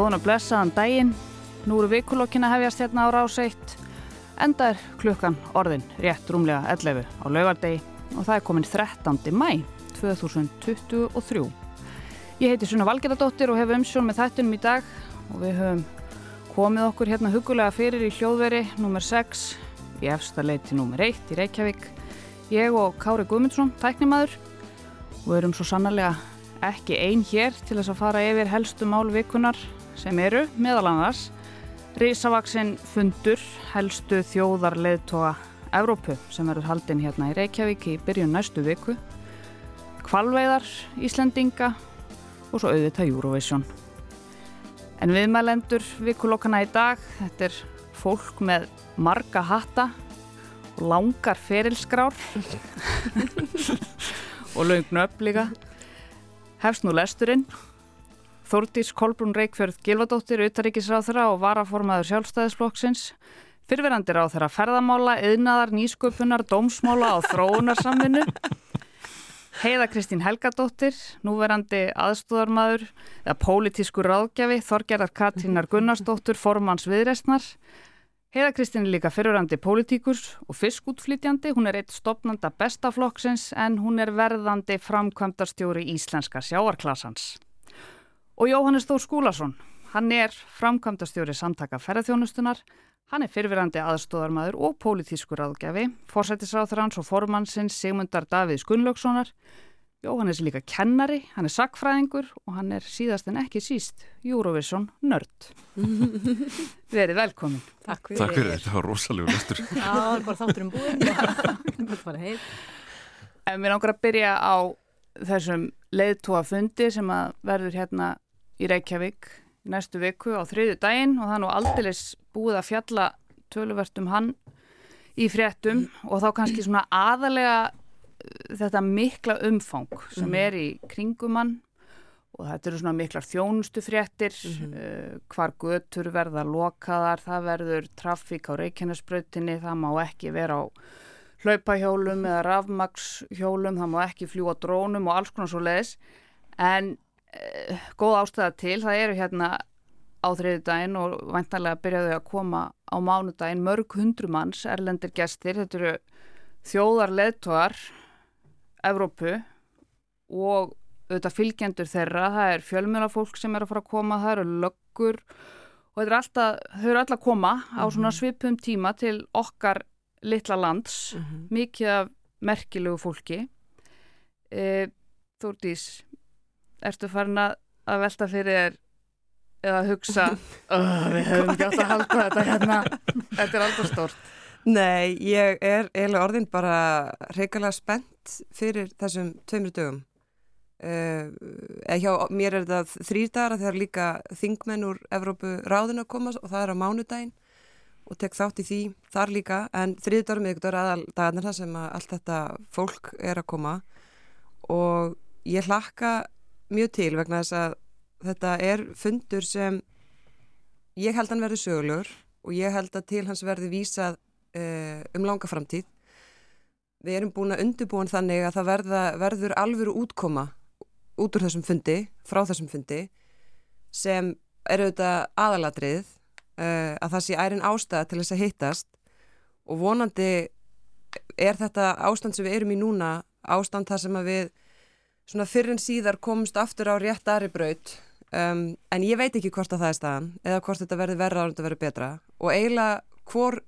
Góðan og blessaðan daginn. Nú eru vikulokkina hefjast hérna á rás 1. Enda er klukkan orðin rétt rúmlega 11 á laugardegi og það er komin 13. mæ 2023. Ég heiti Sunna Valgerðardóttir og hef umsjón með þættunum í dag og við höfum komið okkur hérna hugulega fyrir í hljóðveri nr. 6 í efsta leiti nr. 1 í Reykjavík. Ég og Kári Guðmundsson, tæknimaður og erum svo sannarlega ekki einn hér til þess að fara yfir helstu málvikunar sem eru meðal annars Rísavaksinn fundur helstu þjóðar leðtoga Evrópu sem verður haldinn hérna í Reykjavík í byrjun næstu viku kvalveiðar Íslendinga og svo auðvitað Eurovision en viðmælendur vikulokkana í dag þetta er fólk með marga hatta og langar ferilskrár og laungn upp líka hefst nú lesturinn. Þórdís Kolbrún Reykjörð Gilvadóttir, utaríkisráþara og varaformaður sjálfstæðisflokksins, fyrverandi ráþara ferðamála, yðnaðar, nýsköpunar, dómsmála og þróunarsamvinnu. Heiða Kristín Helgadóttir, núverandi aðstóðarmadur, eða pólitískur ráðgjafi, Þorgerðar Katrínar Gunnarsdóttir, formans viðrestnar. Heiða Kristín er líka fyrirrandi pólitíkurs og fiskútflytjandi. Hún er eitt stopnanda bestaflokksins en hún er verðandi framkvæmdarstjóri íslenska sjáarklassans. Og Jóhannes Þór Skúlason, hann er framkvæmdarstjóri samtaka ferðarþjónustunar. Hann er fyrirverandi aðstóðarmadur og pólitískur aðgjafi, forsættisráþrans og formannsins Sigmundar Davíðs Gunnlaugssonar. Jóhannes er líka kennari, hann er sakfræðingur og hann er síðast en ekki síst Eurovision nörd. Verið velkomin. Takk fyrir. Takk fyrir, þetta var rosalega lestur. Já, það er bara þáttur um búin. bara heil. En mér langar að byrja á þessum leiðtóa fundi sem að verður hérna í Reykjavík næstu viku á þriðu daginn og það er nú aldeilis búið að fjalla töluvert um hann í fréttum og þá kannski svona aðalega þetta mikla umfang sem Mhm. er í kringumann og þetta eru svona miklar þjónustufréttir Mhm. uh, hvar götur verða lokaðar, það verður traffík á Reykjanesbrautinni, það má ekki vera á hlaupahjólum eða rafmakshjólum, það má ekki fljúa drónum og alls konar svo leiðis en góð ástæða til, það eru hérna á þriði daginn og vantanlega byrjaðu að koma á mánudaginn mörg hundru manns, erlendir gestir, þetta eru þjóðar leðtogar Evrópu og auðvitað fylgjendur þeirra, það er fjölmjölafólk sem er að fara að koma, það eru löggur og þetta er alltaf, þau eru alltaf að koma á svona svipum tíma til okkar litla lands, mikið af merkilegu fólki. E, Þórdís, ertu farin að, að velta fyrir þér eða hugsa, oh, við höfum ekki átt að halda þetta hérna, þetta er alltaf stórt. Nei, ég er eiginlega orðin bara reyngarlega spennt fyrir þessum tveimur dögum. Uh, hjá mér er þetta þrýrdara þegar líka þingmenn úr Evrópu ráðin að koma og það er á mánudaginn og tek þátt í því þar líka. En þrýrdarum ykkur aðal dagarnir það sem að allt þetta fólk er að koma. Og ég hlakka mjög til vegna þess að þetta er fundur sem ég held hann verði sögulegur og ég held að til hans verði vísað uh, um langa framtíð. Við erum búin að undirbúin þannig að það verða, verður alvöru útkoma út úr þessum fundi, frá þessum fundi sem eru auðvitað aðalatrið uh, að það sé ærin ástæða til þess að hittast og vonandi er þetta ástand sem við erum í núna ástand þar sem að við svona fyrir en síðar komumst aftur á rétt aðri braut um, en ég veit ekki hvort að það er staðan eða hvort þetta verður verða ára en þetta verður betra. Og eiginlega hvor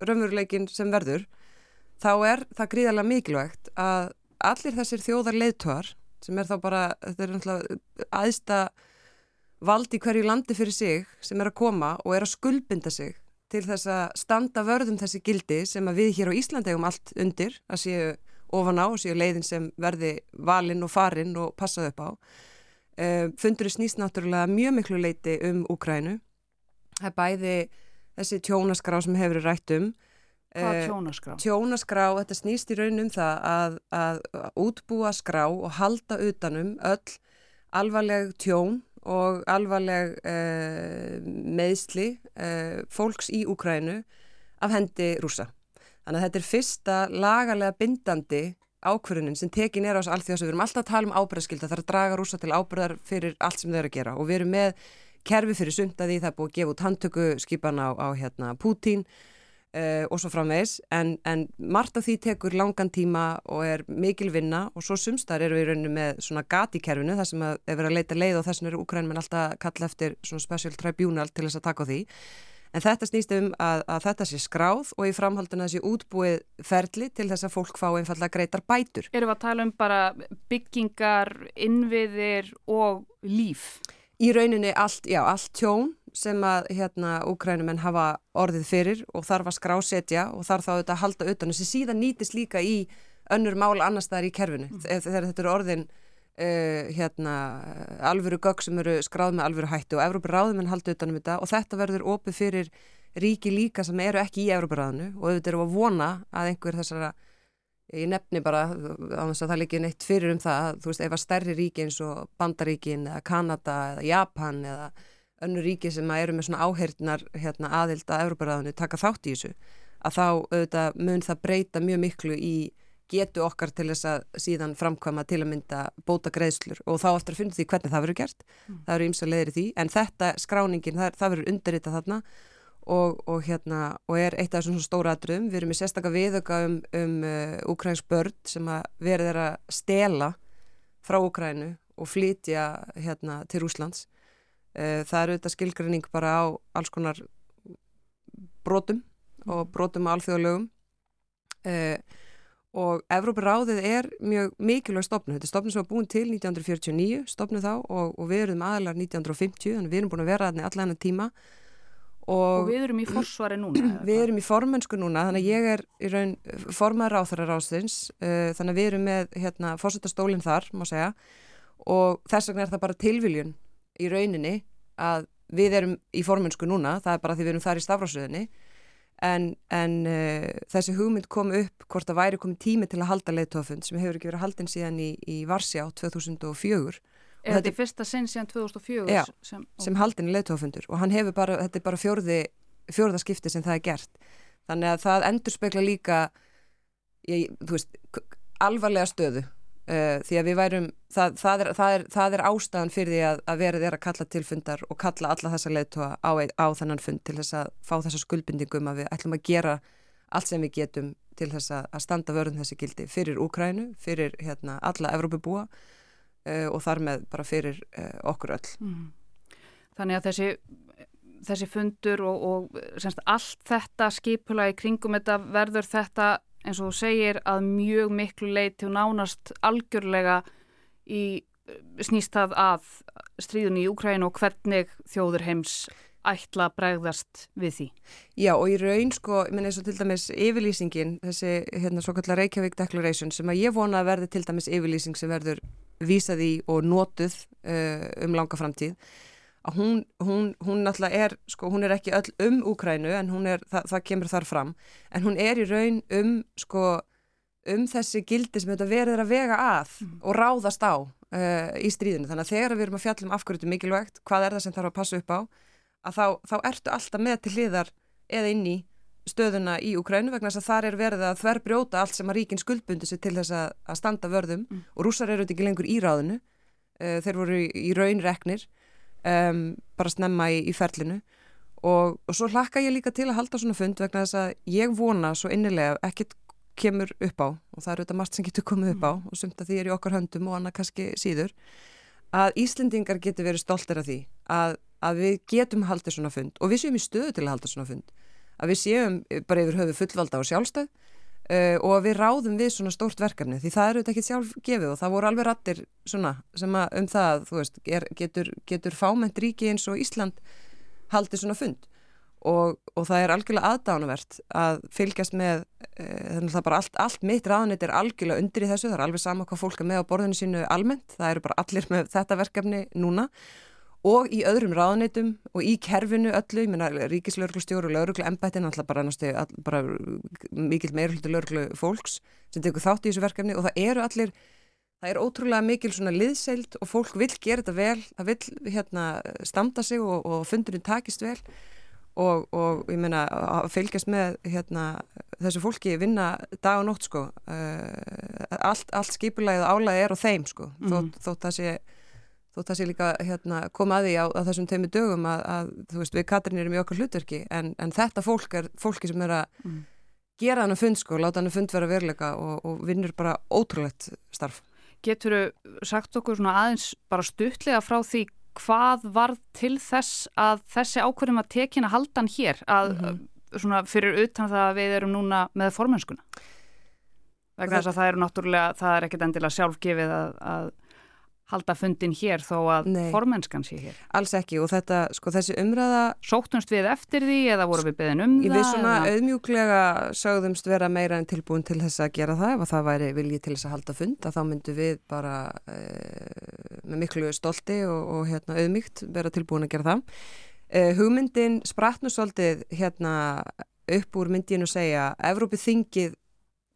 raunveruleikin sem verður þá er það gríðarlega mikilvægt að allir þessir þjóðar leiðtóar sem er þá bara, þetta er náttúrulega aðsta vald í hverju landi fyrir sig sem er að koma og er að skuldbinda sig til þess að standa vörðum þessi gildi sem að við hér á Íslandi hefum allt undir að séu ofan á og séu leiðin sem verði valinn og farinn og passað upp á. Uh, fundurinn snýst náttúrulega mjög miklu leiti um Úkrænu. Það er bæði þessi tjónaskrá sem hefur rætt um. Hvað Eh, tjónaskrá? Tjónaskrá, þetta snýst í raun um það að, að útbúa skrá og halda utanum öll alvarleg tjón og alvarleg uh, meðsli uh, fólks í Úkrænu af hendi rúsa. Þannig að þetta er fyrsta lagalega bindandi ákvörunin sem tekin er á þessu alþjóðs við erum alltaf að tala um ábyrðaskylda, það er að draga rúsa til ábyrðar fyrir allt sem þau eru að gera. Og við erum með kerfi fyrir sundaði, það er búið að gefa út handtöku skipan á, á hérna, Pútín uh, og svo framvegs en, en margt af því tekur langan tíma og er mikil vinna. Og svo sumstar eru við í rauninu með svona gati kerfinu þar sem er verið að leita leið og þess vegna eru Ukrænum en alltaf kalla eftir svona special tribunal til þess að taka á því En þetta snýst um að, að þetta sé skráð og í framhalduna þessi útbúið ferli til þess að fólk fá einfallega greitar bætur. Erum við að tala um bara byggingar, innviðir og líf? Í rauninni allt, já, allt tjón sem að hérna úkrænumenn hafa orðið fyrir og þarf að skrásetja og þarf þá auðvitað að halda utan þessi síðan nýtist líka í önnur mál annars þar í kerfinu mm. þegar þetta eru orðin Uh, hérna, alvöru gögg sem eru skráð með alvöru hættu og Európa-ráðum en haldi utanum þetta og þetta verður opið fyrir ríki líka sem eru ekki í Európa-ráðinu og auðvitað eru að vona að einhver þessara ég nefni bara, á þess að það líki neitt fyrir um það, þú veist, ef að stærri ríki eins og Bandaríkin eða Kanada eða Japan eða önnu ríki sem eru með svona áheirnar hérna, aðild að Európa-ráðinu taka þátt í þessu að þá auðvitað mun það breyta mjög miklu í getu okkar til þess að síðan framkvæma til að mynda bóta greiðslur og þá eftir að finna því hvernig það verður gert. Mm. það eru ímsa leðir í því, en þetta skráningin það, það verður undirrita þarna. Og, og hérna, og er eitt af þessum stóra aðdröðum, við erum í sérstakka viðöka um, um uh, ukrainsk börn sem að verður þeirra stela frá Ukrænu og flytja hérna til Úslands uh, það eru þetta skilgrinning bara á alls konar brotum og mm. brotum á alþjóðalögum. Uh, og Evrópuráðið er mjög mikilvæg stopnu, þetta er stopnu sem var búin til 1949, stopnu þá og, og við erum aðalar 1950, þannig við erum búin að vera aðni allan að tíma. Og, og við erum í forsvari núna við erum í formönsku núna, þannig að ég er í raun formaður áþarar ásins uh, þannig að við erum með hérna, fórsetastólinn þar, má segja. Og þess vegna er það bara tilviljun í rauninni að við erum í formönsku núna, það er bara því við erum þar í stafrásöðinni en, en uh, þessi hugmynd kom upp hvort að væri komið tími til að halda leittófund sem hefur ekki verið haldin síðan í, í Varsjá 2004 Er þetta í fyrsta sinn síðan 2004? Já, sem, sem haldin leittófundur og hann hefur bara, þetta er bara fjórði, fjórða skipti sem það er gert. Þannig að það endur spekla líka ég, þú veist, alvarlega stöðu Uh, því að við værum, það, það, er, það, er, það er ástæðan fyrir því að, að verið er að kalla til fundar og kalla alla þessa leiðtóa á, á þennan fund til þess að fá þessa skuldbindingum að við ætlum að gera allt sem við getum til þess að, að standa vörðum þessi gildi fyrir Úkrænu, fyrir hérna, alla Evrópubúa uh, og þar með bara fyrir uh, okkur öll. Mm. Þannig að þessi, þessi fundur og, og semst, allt þetta skipula í kringum þetta verður þetta eins og þú segir að mjög miklu leiti og nánast algjörlega í snýst það að stríðun í Úkræn og hvernig þjóður heims ætla að bregðast við því. Já og í raun sko, ég menn eins og til dæmis yfirlýsingin, þessi hérna svo kallar Reykjavík Declaration sem að ég vona að verði til dæmis yfirlýsing sem verður vísað í og notuð uh, um langa framtíð að hún, hún, hún náttúrulega er, sko, hún er ekki öll um Úkrænu en hún er, það, það kemur þar fram, en hún er í raun um, sko, um þessi gildi sem þetta verður að vega að mm. og ráðast á uh, í stríðinu. Þannig að þegar við erum að fjalla um afhverjutu mikilvægt, hvað er það sem þarf að passa upp á, að þá, þá ertu alltaf með til hliðar eða inn í stöðuna í Úkrænu vegna þess að þar er verið að þver brjóta allt sem að ríkin skuldbundi sig til þess að, að standa vörðum mm. og rússar eru ekki lengur í ráðinu, uh, þeir voru í, í raunreknir um, bara snemma í, í ferlinu og, og svo hlakka ég líka til að halda svona fund vegna þess að ég vona svo innilega ekkert kemur upp á og það eru þetta margt sem getur komið upp á mm. og sumt að því er í okkar höndum og annað kannski síður að Íslendingar getur verið stoltir af því að, að við getum haldið svona fund og við séum í stöðu til að halda svona fund að við séum bara yfir höfu fullvalda og sjálfstöð Uh, og við ráðum við svona stórt verkefni því það eru þetta ekki sjálf gefið og það voru alveg rattir svona sem að um það veist, er, getur, getur fáment ríki eins og Ísland haldið svona fund. Og, og það er algjörlega aðdánuvert að fylgjast með uh, þannig að það bara allt, allt mitt ráðanett er algjörlega undir í þessu, það er alveg sama hvað fólk er með á borðinu sínu almennt, það eru bara allir með þetta verkefni núna og í öðrum ráðanitum og í kerfinu öllu, ég menna ríkislörglustjóru og lörglu embættin, alltaf bara, all, bara mikil meirhultu lörglu fólks sem tekur þátt í þessu verkefni og það eru allir, það er ótrúlega mikil svona liðseild og fólk vil gera þetta vel, það vil hérna standa sig og, og fundurinn takist vel og, og ég menna að fylgjast með hérna þessu fólki vinna dag og nótt sko uh, allt, allt skipulegið álæði er á þeim sko, mm. þótt, þótt það sé þó það sé líka hérna, koma að því á, á þessum teimu dögum að, að þú veist við Katrin erum í okkar hlutverki en, en þetta fólk er fólki sem er að mm. gera hann að fund sko, láta hann að fund vera veruleika og, og vinnur bara ótrúlegt starf. Getur þú sagt okkur svona aðeins bara stuttlega frá því hvað var til þess að þessi ákvörðum að tekina haldan hér að mm -hmm. svona fyrir utan það að við erum núna með formennskuna? Vegna þess að það eru náttúrulega, það er ekkert endilega sjálfgefið að, að halda fundin hér þó að Nei, formennskan sé hér. Alls ekki og þetta, sko þessi umræða... Sóttumst við eftir því eða voru við beðin um það? Við svona eða... auðmjúklega sögðumst vera meira en tilbúin til þess að gera það ef að það væri viljið til þess að halda fund að þá myndu við bara e, með miklu stolti og, og hérna, auðmygt vera tilbúin að gera það. E, hugmyndin sprattnur svolítið hérna upp úr myndinu segja Evrópið þingið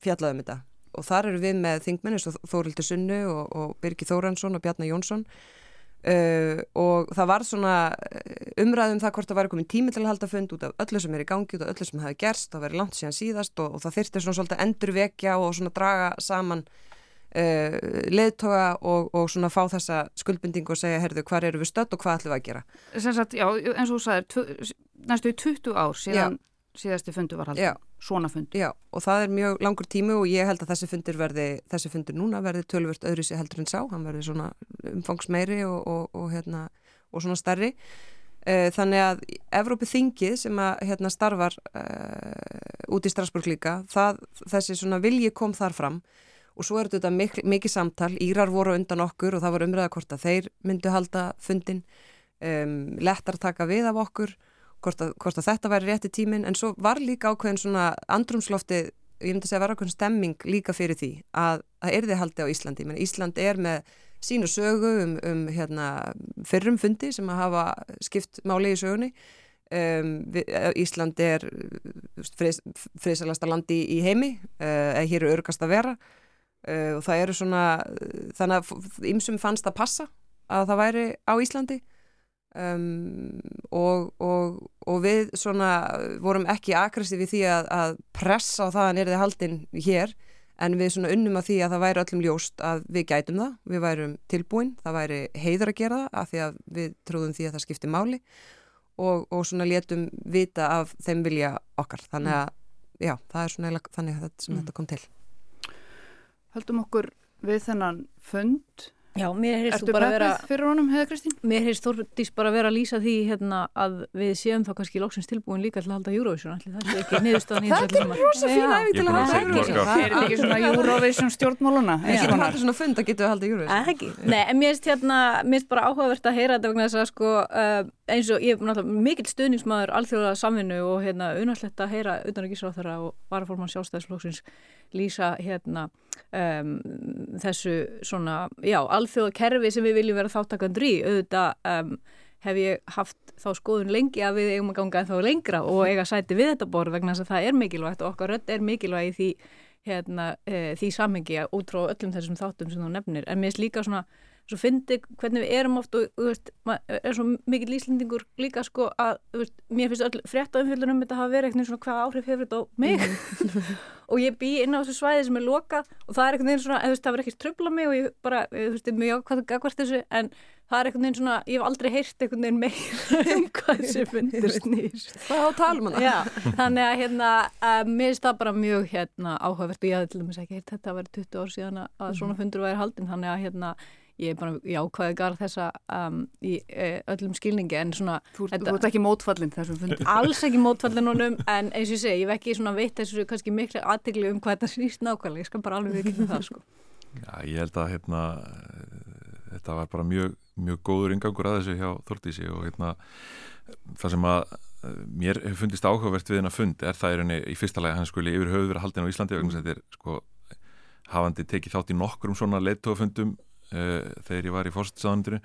fjallaðum þetta og þar eru við með þingmennis og Þórildur Sunnu og, og Birgi Þóransson og Bjarnar Jónsson uh, og það var svona uh, umræðum það hvort það væri komin tími til að halda fund út af öllu sem er í gangi, út af öllu sem hefði gerst það væri langt síðan síðast og, og það þyrti svona svolítið endurvekja og svona draga saman uh, leðtoga og, og svona fá þessa skuldbindingu og segja, herðu, hvað eru við stödd og hvað ætlum við að gera? Sagt, já, eins og þú sagðir, næstu 20 ár síðan já. síðasti fundu var haldið svona fundi. Já, og það er mjög langur tími og ég held að þessi fundir verði, þessi fundir núna verði tölvört öðru sér heldur en sá, hann verði svona umfangsmeiri og, og, og, hérna, og svona starri. Eh, þannig að Evrópi þingið sem að hérna, starfar uh, út í Strasburg líka, það, þessi svona vilji kom þar fram og svo er þetta mikil, mikið samtal, Írar voru undan okkur og það var umræða hvort að þeir myndu halda fundin, um, lettar taka við af okkur hvort að, hvort að þetta væri rétti tímin en svo var líka ákveðin svona andrumslofti, ég myndi að segja var ákveðin stemming líka fyrir því að það er þið haldi á Íslandi, menn Ísland er með sínu sögu um, um hérna, fyrrum fundi sem að hafa skipt máli í sögunni. Um, við, Ísland er fris, frisalasta landi í, heimi uh, eða hér er örgast að vera. Uh, og það eru svona þannig að ymsum fannst að passa að það væri á Íslandi Um, og, og, og við svona vorum ekki aggressífi því að, að pressa á það að nýrði haldinn hér en við svona unnum að því að það væri öllum ljóst að við gætum það, við værum tilbúin, það væri heiður að gera það af því að við trúðum því að það skipti máli og, og svona létum vita af þeim vilja okkar þannig að mm. já, það er svona þannig að þetta, mm. þetta kom til Höldum okkur við þennan fund Já, mér heyrst þú bara að vera... Ertu peppið fyrir honum, hefða Kristín? Mér heyrst Þórtís bara að vera að lýsa því hérna, að við séum þá kannski lóksins tilbúin líka til að halda Eurovision allir. Það er ekki niðurstaðan í þessu allir saman. Það er rosa fín æfi til að halda Eurovision. Það er ekki svona Eurovision stjórnmáluna. Það getur haldið svona fund að getur að halda Eurovision. Það er ekki. Nei, en mér heyrst hérna, mér heyrst bara áhugavert að heyra þetta vegna þess að sko uh, eins og ég er náttúrulega mikill stuðningsmaður alþjóðað samvinnu og hérna unnarslegt að heyra utan að gísra á þeirra og varaforman sjálfstæðisflokksins lýsa hérna um, þessu svona, já, alþjóða kerfi sem við viljum vera þáttakandur í. Auðvitað um, hef ég haft þá skoðun lengi að við eigum að ganga þá lengra og eiga sæti við þetta borð vegna þess að það er mikilvægt og okkar rödd er mikilvægt í því, hérna, e, því samhengi út frá öllum þessum þáttum sem þú nefnir. En mér er líka svona svo fyndi hvernig við erum oft og veist, er svo mikið líslendingur líka sko að veist, mér finnst öll frétt á umfjöldunum þetta hafa verið eitthvað svona hvað áhrif hefur þetta á mig mm. og ég bý inn á þessu svæði sem er lokað og það er eitthvað svona, veist, það verður ekkert tröfla mig og ég bara, þú veist, mjög ákvæðu gagvart þessu en það er eitthvað svona, ég hef aldrei heyrt eitthvað meira um hvað þessi fundur snýr Hvað á talum hann? Já, þannig að hérna, uh, mér finnst það bara mjög hérna áhugavert og ég hafði til dæmis ekki heyrt þetta að vera 20 ár síðan að svona fundur væri haldin þannig að hérna ég er bara jákvæði garð þessa um, í e, öllum skilningi en svona Þú, þetta, þú ert ekki mótfallin þessum fundi. Alls ekki mótfallin honum en eins og ég segi, ég vekk ekki svona veit þessu kannski miklu aðtegli um hvað þetta snýst nákvæmlega ég skal bara alveg vikið það sko. Já, ég held að hérna þetta var bara mjög, mjög góður ingangur að þessu hjá Þortísi og hérna það sem að mér hefur fundist áhugavert við hennar fund er það er henni í fyrsta lega hann skuli yfir höfðu verið haldin á Íslandi vegna þetta er sko hafandi tekið þátt í nokkrum svona leittófundum uh, þegar ég var í fórstsáðanundinu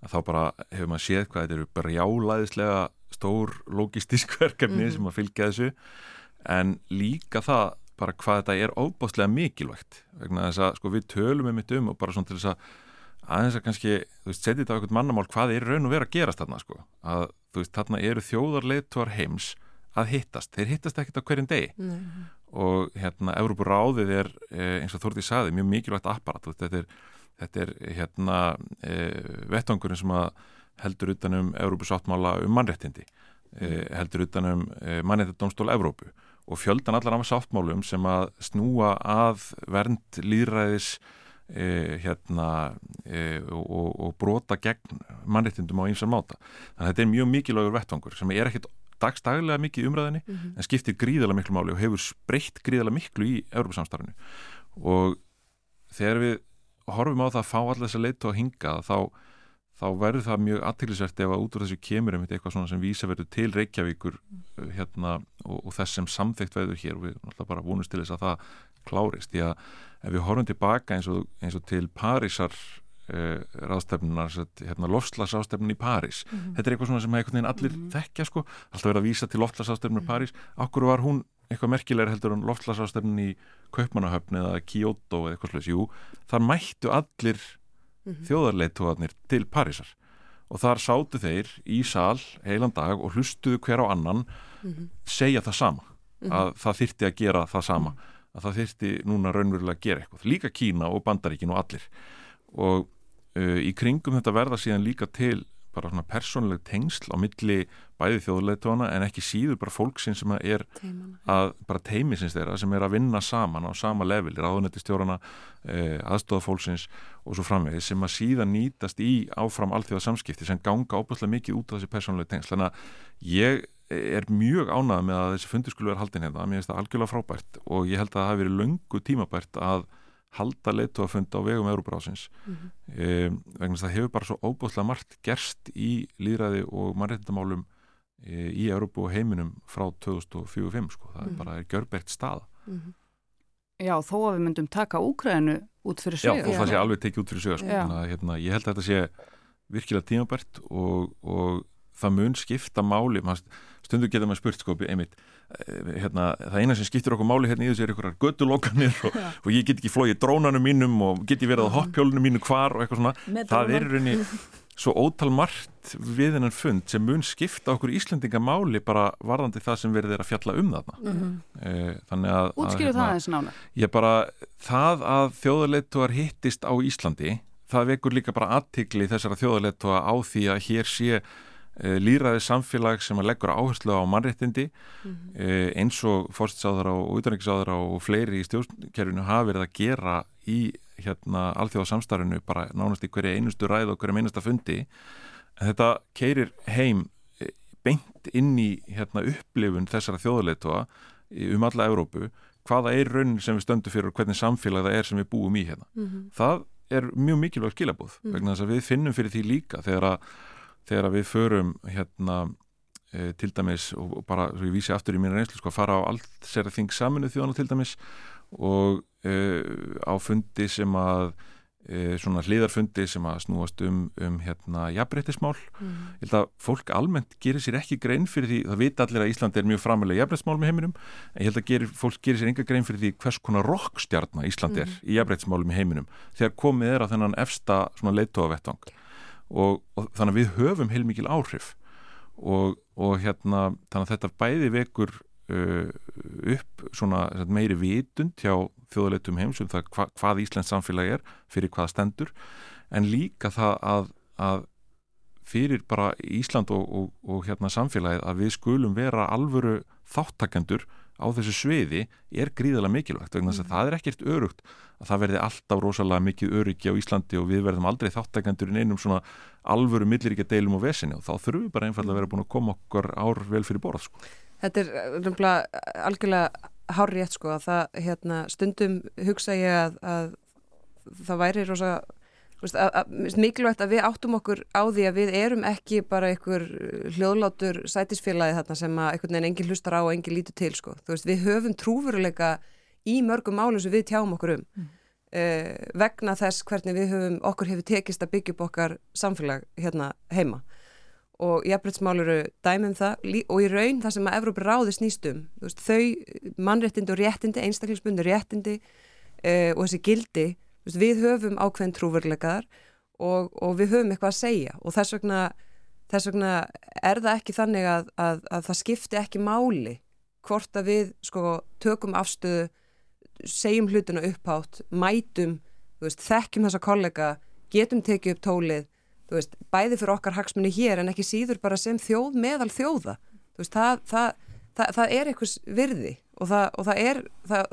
að þá bara hefur maður séð hvað þetta eru brjálaðislega stór logistísk verkefni mm -hmm. sem að fylgja þessu. En líka það bara hvað þetta er óbáslega mikilvægt vegna þess að sko við tölum um þetta um og bara svona til þess að aðeins að kannski, þú veist, setja þetta á einhvern mannamál hvað er raun og vera að gerast þarna sko. Að þú veist, þarna eru þjóðarleituar heims að hittast, þeir hittast ekkert á hverjum degi. -hmm. og hérna, Európa ráðið er eh, eins og Þórti saði, mjög mikilvægt apparat, þetta er þetta er hérna e, vettvangurinn sem að heldur utanum Európusáttmála um mannréttindi e, heldur utanum e, mannréttindómstól Evrópu og fjöldan allar af sáttmálum sem að snúa að vernd líðræðis e, hérna e, og, og brota gegn mannréttindum á einsar máta. Þannig að þetta er mjög mikilvægur vettvangur sem er ekkit dagstaglega mikið umræðinni mm -hmm. en skiptir gríðala miklu máli og hefur breytt gríðala miklu í Európa-samstarfinu og þegar við horfum á það að fá allir þess að leita og hinga þá, þá verður það mjög aðtillisvert ef að út úr þessu kemur einmitt eitthvað svona sem vísa verður til Reykjavíkur uh, hérna, og, og þess sem samþygt verður hér. Og við náttúrulega bara vonumst til þess að það klárist. Því að ef við horfum tilbaka eins og, eins og til Parísar uh, ráðstefnunar hérna, lofslagsráðstefnun í París. Mm -hmm. þetta er eitthvað svona sem allir mm -hmm. þekkja sko, alltaf verið að vísa til lofslagsráðstefnun í París, okkur var hún eitthvað merkilegur heldur en lofslagsráðstefnun í Kaupmannahöfn eða Kyoto eða eitthvað slús, jú, þar mættu allir mm -hmm. þjóðarleituðarnir til Parísar og þar sátu þeir í sal heilan dag og hlustuðu hver á annan mhm. segja það sama, mhm. að það þyrti að gera það sama mhm að það þurfti núna raunverulega að gera eitthvað líka Kína og Bandaríkin og allir og uh, í kringum þetta verða síðan líka til bara svona persónuleg tengsl á milli bæði þjóðleitona en ekki síður bara fólksinn sem er Teimana. að bara teimisins þeirra sem er að vinna saman á sama level, ráðunettistjórana eh, aðstofa fólksins og svo framvegis sem að síðan nýtast í áfram allþjóða samskipti sem ganga óbúslega mikið út af þessi persónuleg tengsl, þannig að ég er mjög ánað með að þessi fundur skulle vera haldin hérna, mér finnst það algjörlega frábært og ég held að það hafi verið löngu tímabært að halda funda á vegum Euróbrásins mm -hmm. e, vegna þess að það hefur bara svo óbúðslega margt gerst í líðræði og mannréttindamálum e, í Európu og heiminum frá 2045 sko, það mm -hmm. er bara er görbært staða. Mm -hmm. Já, þó að við myndum taka Úkrænu út fyrir sög Já, og það sé alveg tekið út fyrir sög sko. hérna, ég held að þetta sé virkilega tímabært og, og það mun skipta máli. Stundu getur maður spurt sko einmitt, eh, hérna, það eina sem skiptir okkur máli hérna í þessu er einhverjar göttulókanir og, og ég get ekki flóið drónanum mínum og get ég verið á hoppjólunum mínu hvar og eitthvað svona. Það er rauninni svo ótal margt við hennan fund sem mun skipta okkur íslendinga máli bara varðandi það sem verður að fjalla um þarna mm -hmm. þannig að Útskýru það eins nána Ég bara, það að þjóðarleituar hittist á Íslandi það vekur líka bara aðtikli þessara þjóðarleitua á því að hér sé Eh, líraði samfélag sem að leggur áherslu á mannréttindi mm -hmm. eins og fórstsáðara og útrækningsáðara og fleiri í stjórnkerfinu hafa verið að gera í hérna alþjóðasamstarfinu bara nánast í hverja einustu ræð og hverja einusta fundi en þetta keirir heim eh, beint inn í hérna upplifun þessara þjóðuleitua um alla Európu hvaða er raunin sem við stöndum fyrir og hvernig samfélag það er sem við búum í hérna mm -hmm. það er mjög mikilvægt skilabóð mm -hmm. vegna þess að við finnum fyrir því líka þegar að þegar við förum hérna e, til dæmis og bara, svo ég vísi aftur í mínu reynslu sko, að fara á allt sér að þing saminu þjóðana til dæmis og e, á fundi sem að e, svona hliðarfundi sem að snúast um, um hérna jafnbreytismál mm. ég held að fólk almennt gerir sér ekki grein fyrir því, það vita allir að Ísland er mjög framilega jafnbreytismál með heiminum en ég held að gerir, fólk gerir sér enga grein fyrir því hvers konar rokkstjarnar Ísland er mm. í jafnbreytismálum með heiminum þegar komið er á þennan efsta svona leittóavettvang og, og þannig að við höfum heilmikil áhrif og, og hérna þannig að þetta bæði vekur uh, upp svona meiri vitund hjá þjóðleitum heims um það hva, hvað Íslands samfélag er fyrir hvaða stendur en líka það að, að fyrir bara Ísland og, og hérna samfélagið að við skulum vera alvöru þáttakendur á þessu sviði er gríðilega mikilvægt vegna þess að mm. það er ekkert örugt að það verði alltaf rosalega mikið öryggi á Íslandi og við verðum aldrei þáttakendur í einum svona alvöru milliríkja deilum og vesinni og þá þurfum við bara einfallega að vera búin að koma okkar ár vel fyrir borð sko. Þetta er eh, algjörlega hárið sko að það hérna, stundum hugsa ég að, að það væri rosalega mikilvægt að við áttum okkur á því að við erum ekki bara einhver hljóðlátur sætisfélagi þarna sem að einhvern veginn engin hlustar á og engin lítur til sko. veist, við höfum trúveruleika í mörgum málum sem við tjáum okkur um mm. uh, vegna þess hvernig við höfum okkur hefur tekist að byggja upp okkar samfélag hérna heima og jafnbryttsmál eru dæmum það. Og í raun það sem að Evrópi ráði snýstum veist, þau mannréttindi og réttindi einstaklingsbundu réttindi uh, og þessi gildi við höfum ákveðin trúverleikaðar og, og við höfum eitthvað að segja. Og þess vegna, þess vegna er það ekki þannig að, að, að það skipti ekki máli hvort að við sko, tökum afstöðu, segjum hlutuna upphátt, mætum veist, þekkjum þessa kollega, getum tekið upp tólið, veist, bæði fyrir okkar hagsmunni hér en ekki síður bara sem þjóð meðal þjóða. Veist, það, það, það, það er einhvers virði og það, er,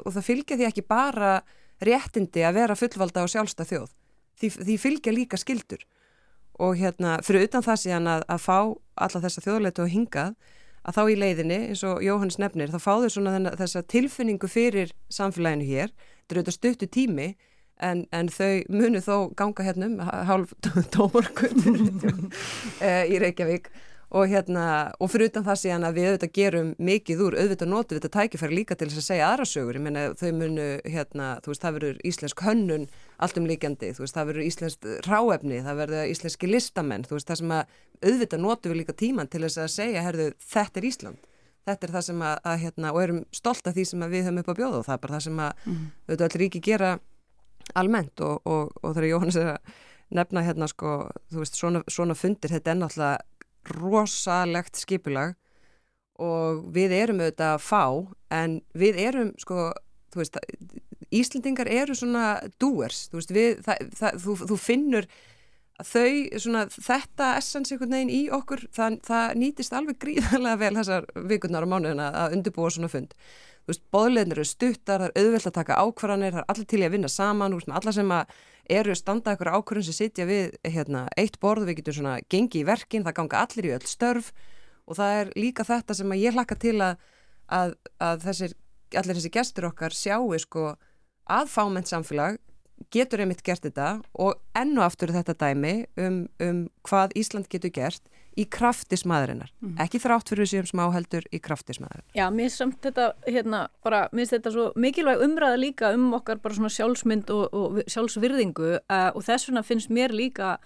og fylgja því ekki bara réttindi að vera fullvalda og sjálfstað þjóð. Því, því fylgja líka skildur og hérna fyrir utan það síðan að, að fá alla þessa þjóðleitu og hingað að þá í leiðinni, eins og Jóhannes nefnir, þá fáður svona þenna, þessa tilfinningu fyrir samfélaginu hér, þetta er auðvitað stuttu tími en, en þau munu þó ganga hennum, hálf tómorkund eh, í Reykjavík. Og hérna, og fyrir utan það síðan að við auðvitað gerum mikið úr, auðvitað notu við þetta tækifæri líka til þess að segja aðra sögur, ég menna þau munu, hérna, þú veist, það verður íslensk hönnun allt um líkjandi, þú veist, það verður íslensk ráefni, það verður íslenski listamenn, þú veist, það sem að auðvitað notu við líka tíman til þess að segja, herðu, þetta er Ísland, þetta er það sem að, að hérna, og erum stolt af því sem við höfum upp á bjóðu og það er bara það sem að, mm. auðvitað, almennt og, og, og þegar Jóhannes er að nefna hérna, sko, þú veist, svona, svona fundir, þetta er náttúrulega rosalegt skipulag og við erum auðvitað að fá en við erum sko, þú veist, Íslendingar eru svona doers, þú veist, við, það, það, þú, þú finnur þau, svona, þetta essens einhvern veginn í okkur, það, það nýtist alveg gríðarlega vel þessar vikurnar og mánuðina að undirbúa svona fund. Bóðleginir eru stuttar, það er auðvelt að taka ákvarðanir, það er allir til í að vinna saman, veist, allar sem eru standa ykkur ákvörðun sem sitja við hérna, eitt borð, við getum svona gengi í verkin, það ganga allir í öll störf. Og það er líka þetta sem ég hlakka til að, að, að þessir, allir þessi gestur okkar sjáu sko að fámennt samfélag getur einmitt gert þetta. Og ennu aftur þetta dæmi um, um hvað Ísland getur gert í kraftismæðurinnar, mm. ekki þrátt fyrir þessum smáheldur í kraftismæðurinnar. Já, mér samt þetta, hérna, bara, mér finnst þetta svo mikilvæg umræða líka um okkar bara svona sjálfsmynd og, og sjálfsvirðingu uh, og þess vegna finnst mér líka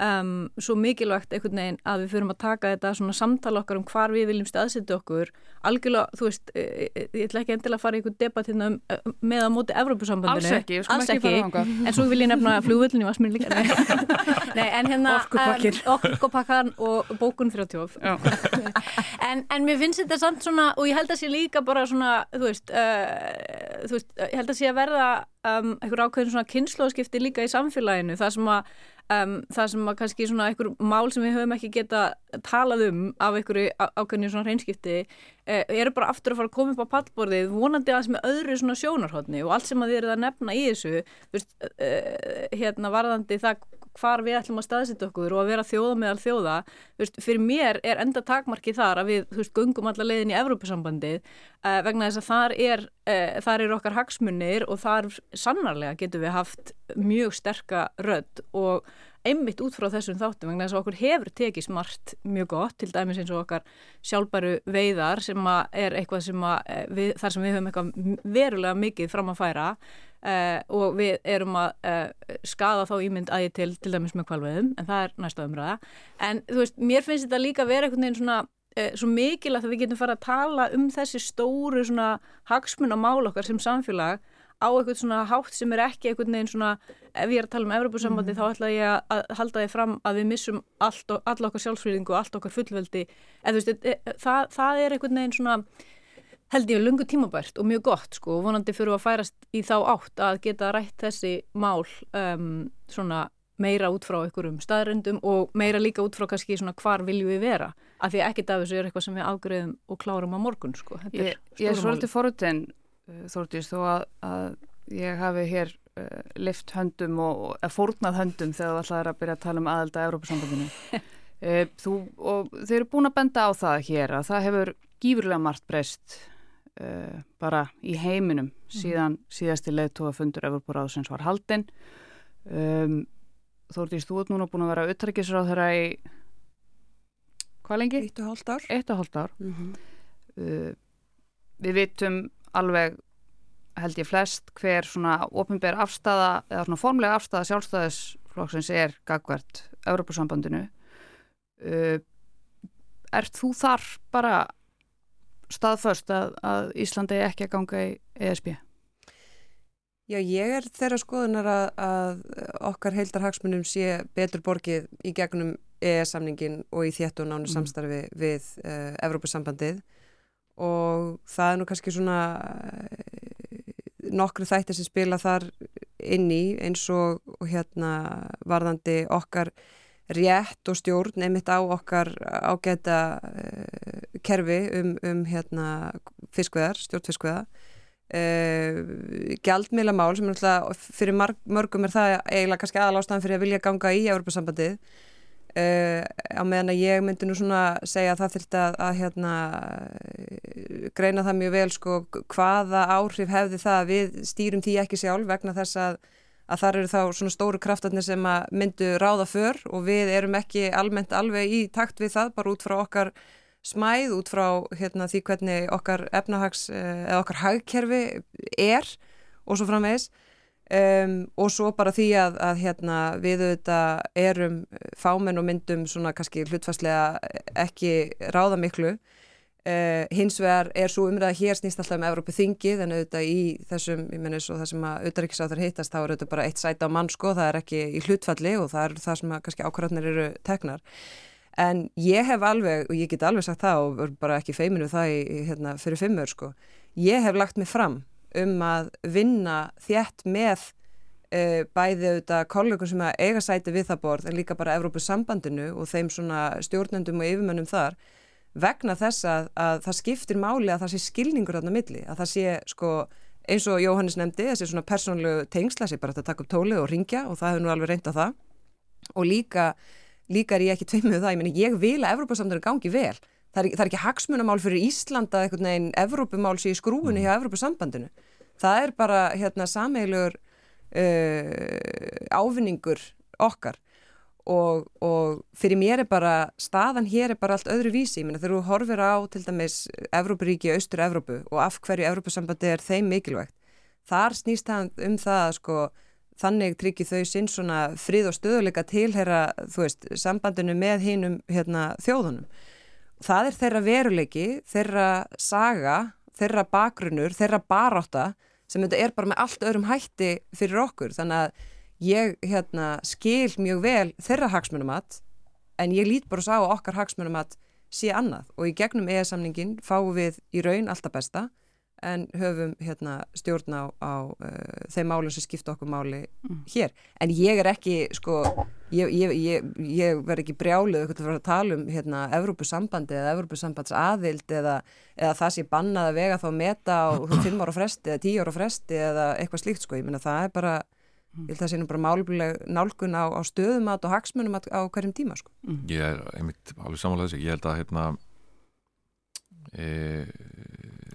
um, svo mikilvægt einhvern veginn að við fyrum að taka þetta svona samtala okkar um hvar við viljum staðsetja okkur. Algjörlega, þú veist, e, e, ég ætla ekki endilega að fara í einhvern debatt hérna um, e, með að móti Evrópusambandinu. Alls ekki, Alls ekki, ekki. en svo vil ég nefna flugvöldinu var smil líka. Nei, en hérna Orkupakkan um, og bókun 30 en, en mér finnst þetta samt svona, og ég held að sé líka bara svona, þú veist, uh, þú veist ég held að sé að verða um, einhver ákveðin svona kynnslóðskipti líka í samfélaginu, það sem að Um, það sem að kannski svona einhver mál sem við höfum ekki geta talað um af einhverju ákveðinu svona hreinskipti eh, eru bara aftur að fara að koma upp á pallborðið vonandi aðeins með öðru svona sjónarhóttni og allt sem að þið eruð að nefna í þessu veist, eh, hérna varðandi það hvar við ætlum að staðsita okkur og að vera þjóða meðal þjóða veist, fyrir mér er enda takmarki þar að við veist, gungum alla leiðin í Evrópusambandið uh, vegna þess að þar er, þar er okkar hagsmunir og þar sannarlega getum við haft mjög sterka rödd og einmitt út frá þessum þáttum vegna þess að okkur hefur tekið smart mjög gott til dæmis eins og okkar sjálfbæru veiðar sem er eitthvað sem að eh, við, þar sem við höfum eitthvað verulega mikið fram að færa uh, og við erum að uh, skada þá ímynd aðið til til dæmis með kvalveðum en það er næsta umræða. En þú veist, mér finnst þetta líka verið einhvern veginn svona uh, svo mikilvægt að við getum fara að tala um þessi stóru svona hagsmun á mál okkar sem samfélag á eitthvað svona hátt sem er ekki eitthvað neginn svona, ef ég er að tala um Evropasambandi mm. þá ætla ég að halda þið fram að við missum allt, all okkar sjálfsfrýðingu og allt okkar fullveldi, þú veist e, e, það, það er eitthvað neginn svona held ég lungu tímabært og mjög gott sko og vonandi fyrir að færast í þá átt að geta rætt þessi mál um, svona meira út frá einhverjum staðröndum og meira líka út frá kannski svona hvar viljum við vera af því ekkert af þessu er eitthvað sem við ágreðum og klárum á morgun sko. Ég, ég er svolítið forutinn Eh, Þórtís þó að, að ég hafi hér uh, eh, lift höndum og uh, fórnað höndum þegar það ætlaði að byrja að tala um aðelda Európa-sambandinu. uh, þú og þeir eru búin að benda á það hér að það hefur gífurlega margt breyst bara í heiminum mm. síðan síðasti leðtóa fundur Európa-ráðsins var haldinn. Um, Þórtís, þú ert núna búin að vera auðtækisráð þeirra í hvað lengi? Eitt og hálft ár. Eitt og hálft ár. Mm -hmm. Við vitum alveg held ég flest hver svona ofinbér afstæða eða svona formlega afstæða sjálfstæðisflokksins er gagvert Európa-sambandinu uh, Ert þú þar bara staðförst að, að Íslandi ekki að ganga í ESB? Já, ég er þeirra skoðunar að, að okkar heildarhagsmunum sé betur borgið í gegnum EES-samningin og í þétt og nánu mm. samstarfi við uh, Európa-sambandið og það er nú kannski svona eh, nokkru þættir sem spila þar inn í eins og hérna varðandi okkar rétt og stjórn einmitt á okkar ágæta uh, kerfi um, um hérna fiskveðar, stjórnfiskveða uh, gjaldmila mál sem er alltaf fyrir mörgum er það eiginlega kannski aðalástaðan fyrir að vilja ganga í Európa-sambandið Uh, á meðan að ég myndi nú svona segja að það þurfti að, að hérna, greina það mjög vel sko, hvaða áhrif hefði það við stýrum því ekki sjálf vegna þess að, að þar eru þá svona stóru kraftarnir sem myndu ráða för og við erum ekki almennt alveg í takt við það bara út frá okkar smæð, út frá hérna, því hvernig okkar efnahags eh, eða okkar hagkerfi er og svo framvegs Um, og svo bara því að, að hérna, við auðvitað erum fámenn og myndum svona kannski hlutfastlega ekki ráða miklu. Uh, hins vegar er svo umræða hér snýst alltaf um Evrópu þingið en auðvitað í þessum, ég menn eins og það sem að auðvitað hittast þá er auðvitað bara eitt sæta á mann sko, það er ekki í hlutfalli og það er það sem að kannski ákvarðanir eru teknar. En ég hef alveg, og ég get alveg sagt það og bara ekki feiminu það í, hérna, fyrir fimmur sko, ég hef lagt mig fram um að vinna þjætt með uh, bæði auðvitað kollegum sem að eiga sæti við það borð en líka bara Evrópussambandinu og þeim svona stjórnendum og yfirmönnum þar vegna þess að, að það skiptir máli að það sé skilningur þarna milli, að það sé sko eins og Jóhannes nefndi, þessi svona persónlegu tengsla, þessi bara að taka upp tólið og ringja og það hefur nú alveg reynd á það. Og líka, líka er ég ekki tveimið það, ég meni ég vil að Evrópussambandinu gangi vel það er, það er ekki hagsmunamál fyrir Íslanda eitthvað neginn Evrópumál sér í skrúinu mm. hjá Evrópusambandinu. Það er bara hérna sameiglur uh, ávinningur okkar og, og fyrir mér er bara staðan hér er bara allt öðru vísi. Ég meina þegar þú horfir á til dæmis Evrópuríki, Austur Evrópu og af hverju Evrópusambandi er þeim mikilvægt. Þar snýst það um það að sko þannig tryggir þau sinn svona frið og stöðuleika tilhera, þú veist, sambandinu með hinnum hérna, þjóðunum það er þeirra veruleiki, þeirra saga, þeirra bakgrunnur, þeirra baráta sem þetta er bara með allt öðrum hætti fyrir okkur. Þannig að ég hérna, skil mjög vel þeirra hagsmunumat en ég lít bara sá okkar hagsmunumat sé annað og í gegnum EE-samningin fáum við í raun alltaf besta en höfum hérna, stjórn á, á uh, þeim málum sem skipta okkur máli mm. hér. En ég er ekki, sko, ég, ég, ég, ég verð ekki brjálið eitthvað að tala um hérna, Evrópusambandi eða Evrópusambands aðild eða, eða það sé bannað að vega þá meta á 5 ára fresti eða 10 ára fresti eða eitthvað slíkt, sko. Ég menna það er bara, ég held að það sé nú bara málbuleg nálgun á, á stöðumat og hagsmunumat á hverjum tíma, sko. Mm. Ég er einmitt alveg samanlega þessi, ég held að hérna... E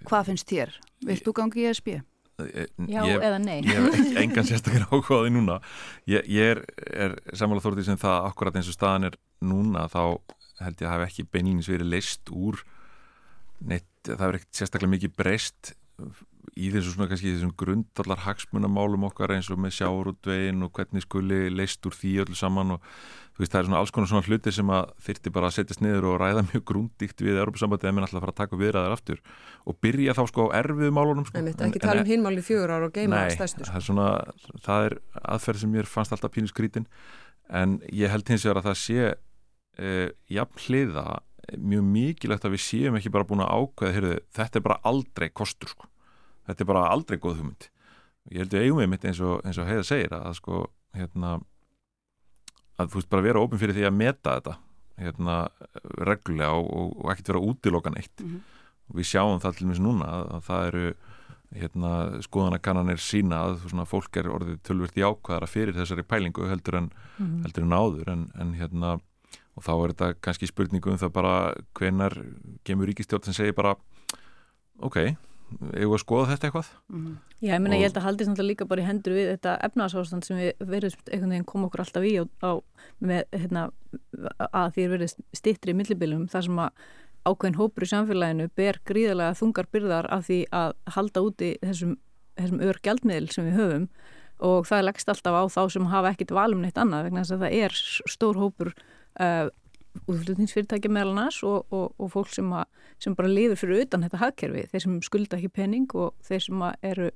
Hvað finnst þér? Vilt þú gangi í SB? Já ég, eða nei? Ég hef engan sérstaklega ákváði núna. Ég, ég er, er samanlega þórtið sem það akkurat eins og staðan er núna þá held ég að hafa ekki beinlýnins verið leist úr neitt, það hefur ekkert sérstaklega mikið breyst í þessu svona kannski þessum grundallar hagsmunamálum okkar eins og með sjáurútvegin og hvernig skuli leist úr því öllu saman og þú veist það er svona alls konar svona hluti sem að þyrti bara að setjast niður og ræða mjög grundíkt við Europasambandið en minn alltaf að fara að taka viðræðar aftur og byrja þá sko á erfið málunum sko. Nei, ekki tala um hinmáli fjögur ára og geima á stæstu Nei, það er svona, það er aðferð sem mér fannst alltaf pínu skrítin en ég held hins vegar að það sé eh, jafn hliða mjög mikilvægt að við séum ekki bara búin að ákveða, heyrðu, þetta er bara aldrei kostur sko þetta er bara aldrei góð hugmynd ég held að eigum við mitt eins og, og heiða segir að sko hérna að þú veist bara vera ofin fyrir því að meta þetta hérna reglulega og, og, ekkert vera útilokan eitt mm -hmm. og við sjáum það til og meins núna að, að það eru hérna skoðanakannanir sína að svona, fólk er orðið tölvert í ákvæðara fyrir þessari pælingu heldur en, mm -hmm. heldur en áður en, en hérna og þá er þetta kannski spurningu um það bara hvenar gemur ríkistjórn sem segir bara ok, eigum að skoða þetta eitthvað mm -hmm. Já, ég, meina, og... ég held að haldist náttúrulega líka bara í hendur við þetta efnarsástand sem við verðum einhvern veginn koma okkur alltaf í á, á með, hérna, að því er verið stittri í millibilum þar sem að ákveðin hópur í samfélaginu ber gríðarlega þungar byrðar af því að halda úti þessum, þessum ör gjaldmiðl sem við höfum og það leggst alltaf á þá sem hafa ekkit valum neitt annað vegna þess að það er stór hópur uh, útflutningsfyrirtækja meðal annars og, og, og fólk sem, að, sem bara lifir fyrir utan þetta hagkerfi, þeir sem skulda ekki penning og þeir sem eru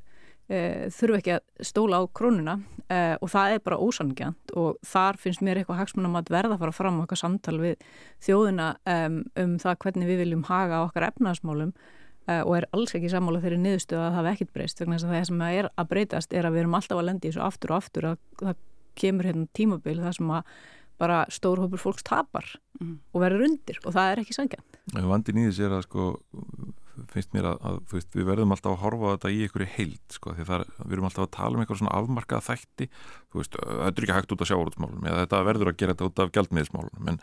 e, þurfu ekki að stóla á krónuna e, og það er bara ósangjant og þar finnst mér eitthvað hagsmunum að verða að fara fram okkar samtal við þjóðina um, um það hvernig við viljum haga okkar efnaðasmálum uh, og er alls ekki sammála þeirri niðurstöðu að það hafi ekkit breyst vegna þess að það sem er að breytast er að við erum alltaf að lendi þessu aftur og aftur að það kemur hérna tímabil það sem að bara stórhópur fólks tapar mm. og verður undir og það er ekki sangjant. Vandin í þessi er að sko finnst mér að, að veist, við verðum alltaf að horfa þetta í einhverju heild sko, því það, við erum alltaf að tala um einhverjum svona afmarkað þætti, þú veist, þetta er ekki hægt út af sjáurútsmálum, eða þetta verður að gera þetta út af gjaldmiðismálum, en,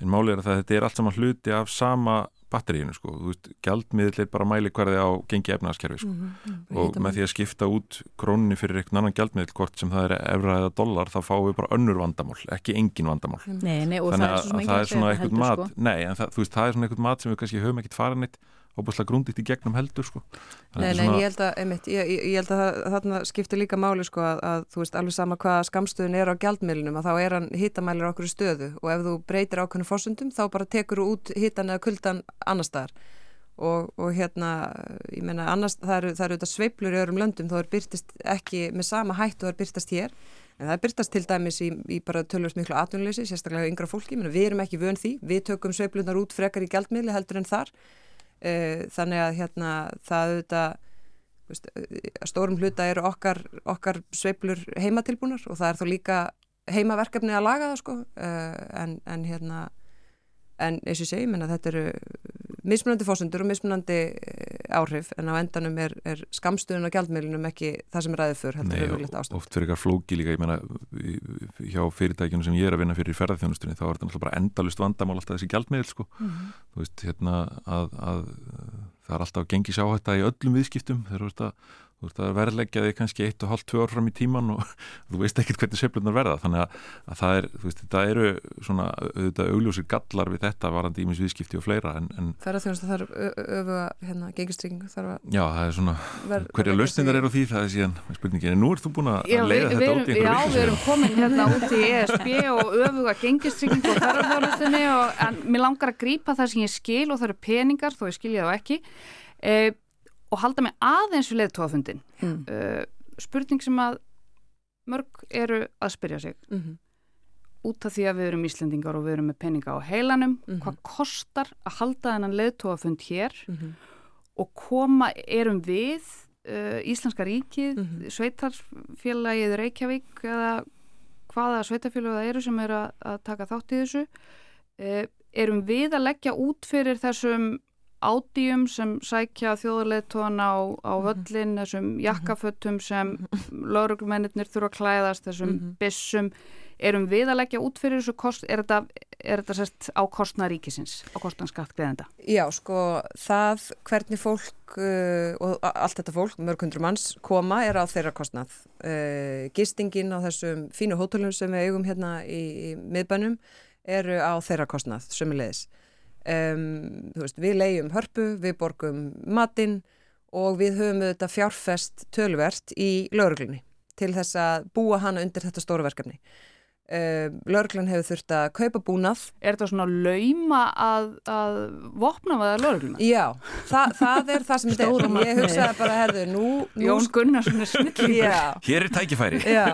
en málið er að þetta er allt saman hluti af sama batteríinu sko, þú veist, gjaldmiðl er bara mæli hverði á gengi efnaðaskerfi sko mm -hmm. og með því að skipta út krónni fyrir einhvern annan gjaldmiðl, hvort sem það er efra eða dollar, þá fáum við bara önnur vandamál ekki engin vandamál nei, nei, þannig að það er svona einhvern mat sko. nei, en það, þú veist, það er svona einhvern mat sem við kannski höfum ekkert farin eitt óbúslega grúndið í gegnum heldur sko. Nei, nei, svona... ég held að, einmitt, ég, ég held að þarna skiptir líka máli sko að, að þú veist alveg sama hvað skamstöðun er á gjaldmiðlunum að þá er hann hittamælir okkur í stöðu og ef þú breytir ákveðinu fórsundum þá bara tekur þú út hittan eða kuldan annar staðar. Og, og hérna, ég menna annars það eru, þetta sveiplur í öðrum löndum þá er byrtist ekki með sama hættu það er byrtast hér. En það byrtast til dæmis í, í bara tölvast miklu atvinnleysi, sérstaklega yngra fólki, við erum ekki vön því, við tökum sveiplunar út frekar í gjaldmiðli heldur en þar þannig að hérna það auðvitað stórum hluta eru okkar, okkar sveiblur heimatilbúnar og það er þá líka heimaverkefni að laga það sko. Eh, en, en hérna en eins og ég segi, menna þetta eru mismunandi fósundur og mismunandi eh, áhrif en á endanum er, er skamstuðun og gjaldmiðlunum ekki það sem er ræðið fyrr Nei, og, oft fyrir eitthvað flóki líka ég menna hjá fyrirtækjunum sem ég er að vinna fyrir í ferðarþjónustunni þá er þetta náttúrulega bara endalust vandamál alltaf þessi gjaldmiðl sko mm -hmm. þú veist hérna að, að það er alltaf að gengi sjá þetta í öllum viðskiptum þegar þú veist að þú veist að verðleggja þig kannski 1,5-2 ár fram í tíman og þú veist ekkert hvernig söflunar verða. Þannig að, að það er, þú veist, þetta eru svona auðvitað augljósir gallar við þetta varandi ímins viðskipti og fleira en, en Ferðarþjónast að það er öfuga hérna gengistrygging Já, það er svona hverja lausnindar eru því, það er síðan spurningin, en nú ert þú búin að já, leiða við, þetta út í einhverju Já, við erum komin hérna út í ESB og öfuga gengistrygging og ferðarþjónastinni en mér langar að grípa það sem ég skil og það eru peningar, þó ég skilja það ekki. Eh, og halda mig aðeins við leðtóafundin mm. uh, spurning sem að mörg eru að spyrja sig mm -hmm. út af því að við erum Íslendingar og við erum með peninga á heilanum mm -hmm. hvað kostar að halda þennan leðtóafund hér -hmm. og koma erum við uh, Íslenska ríkið mhm. sveitarfélagið Reykjavík eða hvaða sveitarfélag það eru sem eru að, að taka þátt í þessu uh, erum við að leggja út fyrir þessum ádýjum sem sækja þjóðarleitóna á, á mhm. völlin, þessum mhm. jakkaföttum sem mhm. lauruglumennir þurfa að klæðast, þessum bissum erum við að leggja út fyrir þessu kost er þetta, er þetta sérst á kostna ríkisins, á kostna skatt gleðenda? Já, sko, það hvernig fólk uh, og allt þetta fólk, mörg hundru manns, koma er á þeirra kostnað. Uh, gistingin á þessum fínu hótelum sem við eigum hérna í, í miðbænum eru á þeirra kostnað, sömulegis Um, veist, við leiðum hörpu, við borgum matinn og við höfum þetta fjárfest tölvert í lauruglinni til þess að búa hana undir þetta stóru verkefni Uh, ehm, Lörglann hefur þurft að kaupa búnað. Er þetta svona lauma að, að vopna við að lörgluna? Já, það, það er það sem þetta er. Ég hugsaði bara, herðu, nú, nú Jón Gunnarsson er snillingur. Hér er tækifæri. Já,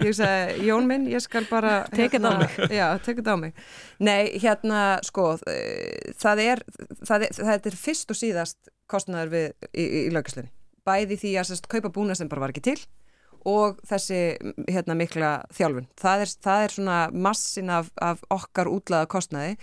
ég hugsaði, Jón minn, ég skal bara Tekið hérna, á mig. Já, tekið á mig. Nei, hérna, sko eh, það er, það er, það er fyrst og síðast kostnæður við í, í, í lögslunni Bæði því að sérst, kaupa búnað sem bara var ekki til og þessi hérna, mikla þjálfun. Það er, það er svona massin af, af okkar útlaða kostnaði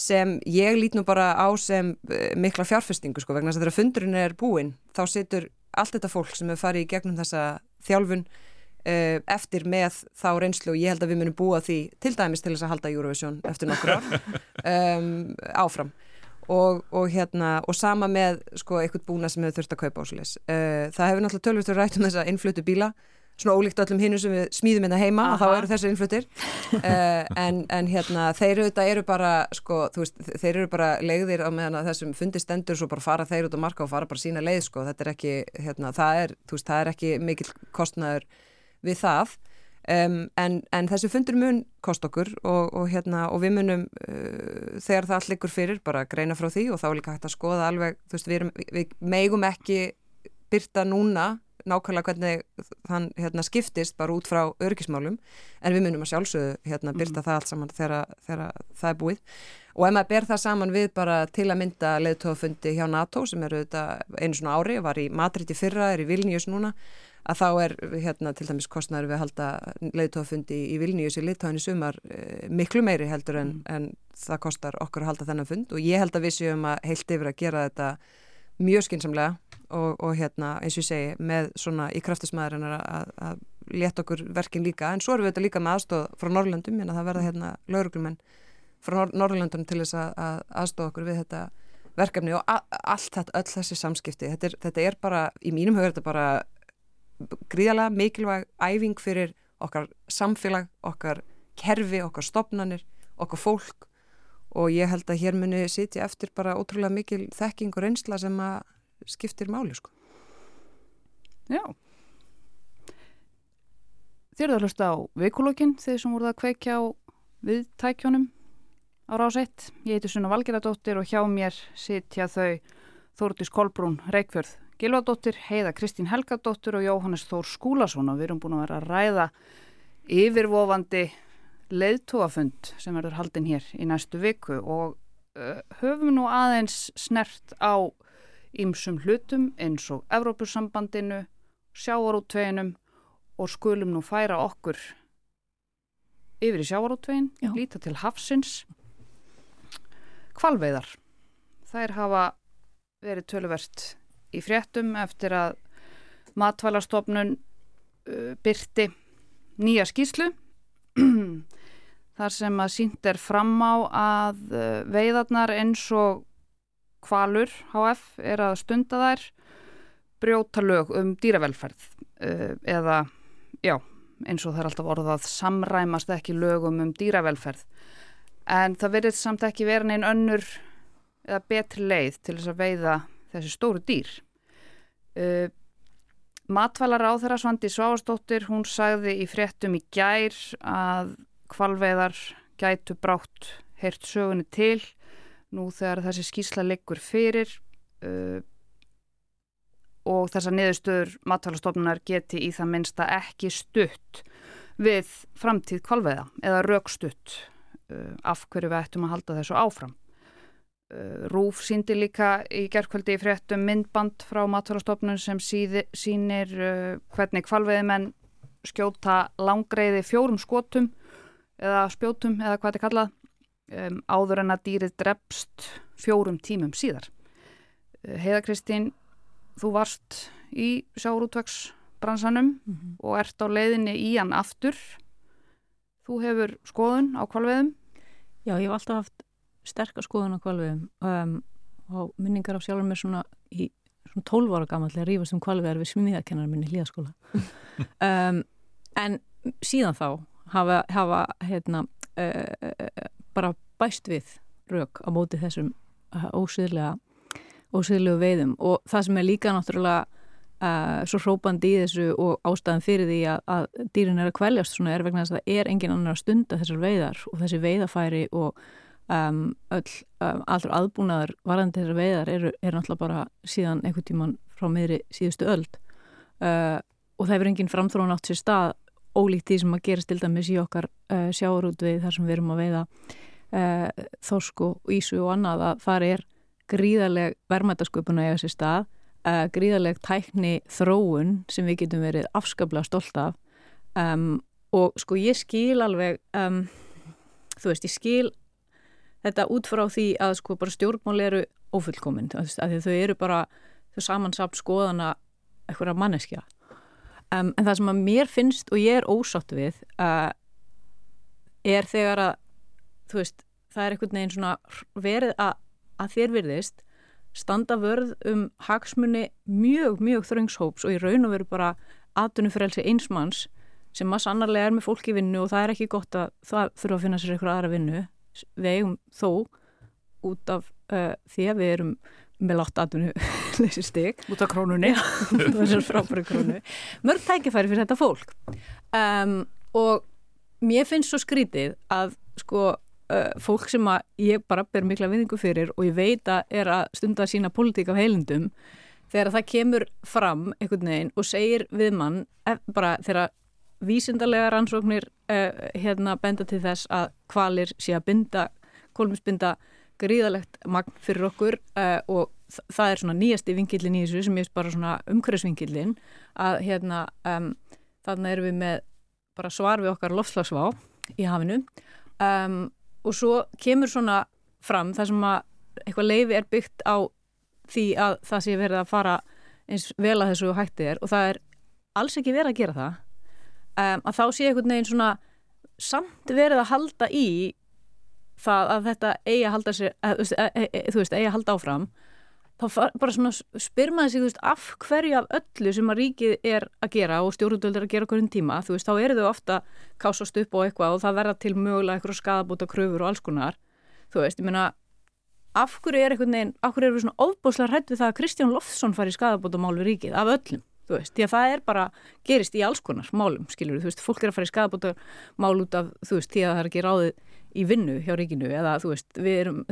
sem ég lít nú bara á sem eh, mikla fjárfestingu sko vegna þess að þegar fundurinn er búinn þá situr allt þetta fólk sem hefur farið í gegnum þessa þjálfun uh, eftir með þá reynslu og ég held að við munum búa því til dæmis til þess að halda Eurovision eftir nokkur ár um, áfram og, og hérna og sama með sko eitthvað búna sem hefur þurft að kaupa ásleis uh, það hefur náttúrulega tölvist verið rætt um þessa innflutu bíla svona ólíkt öllum hinnum sem við smíðum hérna heima Aha. og þá eru þessu innflutir uh, en, en hérna þeir eru, eru bara sko, veist, þeir eru bara leiðir á meðan þessum fundi stendur svo bara fara þeir út á marka og fara bara sína leið sko, þetta er ekki, hérna, það er, veist, það er ekki mikil kostnaður við það Um, en, en þessi fundur mun kost okkur og, og, hérna, og við munum uh, þegar það allir ykkur fyrir bara greina frá því og þá er líka hægt að skoða alveg veist, við, erum, við megum ekki byrta núna nákvæmlega hvernig þann hérna, skiptist bara út frá örgismálum en við munum að sjálfsögðu hérna, byrta mm. það allt saman þegar, þegar það er búið og ef maður ber það saman við bara til að mynda leðtóðafundi hjá NATO sem eru einu svona ári, var í Madrid í fyrra, er í Vilnius núna að þá er hérna til dæmis kostnæður við að halda leiðtóðafundi í Vilnius í Litáin í sumar eh, miklu meiri heldur en, mm. en það kostar okkur að halda þennan fund. Og ég held að við séum að heilt yfir að gera þetta mjög skinsamlega og, og hérna eins og ég segi með svona í kraftismæðurinn að, að leta okkur verkin líka. En svo erum við þetta líka með aðstóð frá Norrlöndum en það verða hérna lauruglumenn frá Norrlöndum til þess að, að aðstóða okkur við þetta verkefni. Og allt þetta, öll þessi samskipti þetta er, þetta er bara, í mínum högur þetta bara gríðalega mikilvæg æfing fyrir okkar samfélag, okkar kerfi, okkar stopnanir, okkar fólk og ég held að hér muni sitja eftir bara ótrúlega mikil þekking og reynsla sem að skiptir máli sko. Já. Þér eru að hlusta á veikulokkin þeir sem voruð að kveikja á viðtækjónum á ráseitt. Ég heiti Sunna Valgeradóttir og hjá mér sitja þau Þórtis Kolbrún Reykjörð Gilvardóttir, Heiða Kristín Helgadóttir og Jóhannes Þór Skúlason. Og við erum búin að vera að ræða yfirvofandi leiðtóafund sem verður haldinn hér í næstu viku. Og uh, höfum nú aðeins snert á ýmsum hlutum eins og Evrópussambandinu, sjávarútveinum og skulum nú færa okkur yfir í sjávarútvein, líta til hafsins. Kvalveiðar, þær hafa verið töluvert í fréttum eftir að matvælastofnun uh, byrti nýja skýslu þar sem að sínt er fram á að uh, veiðarnar eins og kvalur HF er að stunda þær brjóta lög um dýravelferð uh, eða já, eins og það er alltaf orðað samræmast ekki lögum um dýravelferð. En það verður samt ekki verið einn önnur eða betri leið til þess að veiða þessi stóru dýr. Uh, Matvælar á þeirra Svandi Sváastóttir, hún sagði í fréttum í gær að kvalveðar gætu brátt heyrt sögunni til nú þegar þessi skísla liggur fyrir uh, og þessar niðurstöður matvælastofnunar geti í það minnsta ekki stutt við framtíð kvalveða eða raukstutt uh, af hverju við ættum að halda þessu áfram. Eh, Rúf síndi líka í gerðkvöldi í fréttum myndband frá maturastofnun sem síði, sínir uh, hvernig kvalveiðimenn skjóta langreiði fjórum skotum eða spjótum eða hvað þetta kallað um, áður en að dýrið drefst fjórum tímum síðar. Uh, Heiða Kristín, þú varst í sjárútvegsbransanum mm -hmm. og ert á leiðinni í hann aftur. Þú hefur skoðun á kvalveiðum? Já, ég hef alltaf haft sterkar skoðun á kvalviðum um, og minningar á sjálfur mér svona í svona 12 ára gammallega rífast um kvalviðar við smíðakennar minni hlýðaskóla um, en síðan þá hafa, hafa hérna, uh, bara bæst við rauk á móti þessum uh, ósýðlega ósýðlegu veiðum. Og það sem er líka náttúrulega uh, svo hrópandi í þessu og ástæðan fyrir því að, að dýrin er að kvæljast svona er vegna þess að það er engin annar að stunda þessar veiðar og þessi veiðafæri og um, öll, um, allur aðbúnaður varðandi þessar veiðar eru, eru náttúrulega bara síðan einhvern tíman frá meðri síðustu öld. Uh, og það hefur enginn framþróun átt sér stað ólíkt því sem að gerast til dæmis í okkar uh, sjáurútvið þar sem við erum að veiða uh, þorsku, ísu og annað að það er gríðarleg verðmætasköpun að eiga sér stað uh, gríðarleg tækni þróun sem við getum verið afskaplega stolt af. Um, og sko ég skil alveg um, þú veist, ég skil þetta út frá því að sko bara stjórnmál eru ofullkominn, að þau eru bara þau samansapt skoðana eitthvað manneskja. Um, en það sem að mér finnst og ég er ósátt við uh, er þegar að þú veist, það er einhvern veginn svona verið að, að þér virðist standa vörð um hagsmunni mjög, mjög þröngshóps og í raun og veru bara aðtunumfrelsi einsmanns sem maður sannarlega er með fólk í vinnu og það er ekki gott að það þurfa að finna sér eitthvað aðra vinnu við eigum þó út af uh, því að við erum með látt aðvunu þessi stygg út af krónunni mörg tækifæri fyrir þetta fólk. Um, og mér finnst svo skrítið að sko uh, fólk sem að ég bara ber mikla viðingu fyrir og ég veit að er að stunda sína politík af heilindum þegar það kemur fram einhvern veginn og segir við mann bara þegar vísindarlega rannsóknir uh, hérna benda til þess að kvalir sé að binda, kólminsbinda gríðalegt magn fyrir okkur uh, og það er svona nýjasti vingillin í þessu sem er bara svona umhverfsvingillin að hérna um, þannig erum við með bara svar við okkar lofslagsvá í hafinu. Um, og svo kemur svona fram það sem að eitthvað leifi er byggt á því að það sé verið að fara eins vel að þessu hætti er og það er alls ekki verið að gera það um, að þá sé einhvern veginn svona samt verið að halda í það að þetta eigi að halda sér, að, e, e, e, þú veist, eigi að halda áfram þá bara svona spyr maður sig, þú veist, af hverju af öllu sem að ríkið er að gera og stjórnvöld er að gera okkur um tíma, þú veist, þá eru þau ofta kásast upp á eitthvað og það verða til mögulega eitthvað skadabóta kröfur og alls konar þú veist, ég meina af hverju er einhvern veginn, af hverju eru við svona ofbúslega hrætt við það að Kristján Loftsson fari skadabóta mál við ríkið, af öllum, þú veist, því að það er bara gerist í alls konar málum, skilur, þú veist, fólk er að fara í skadabóta mál út af, þú veist, því að það er ekki ráðið í vinnu hjá ríkinu eða þú veist, við erum,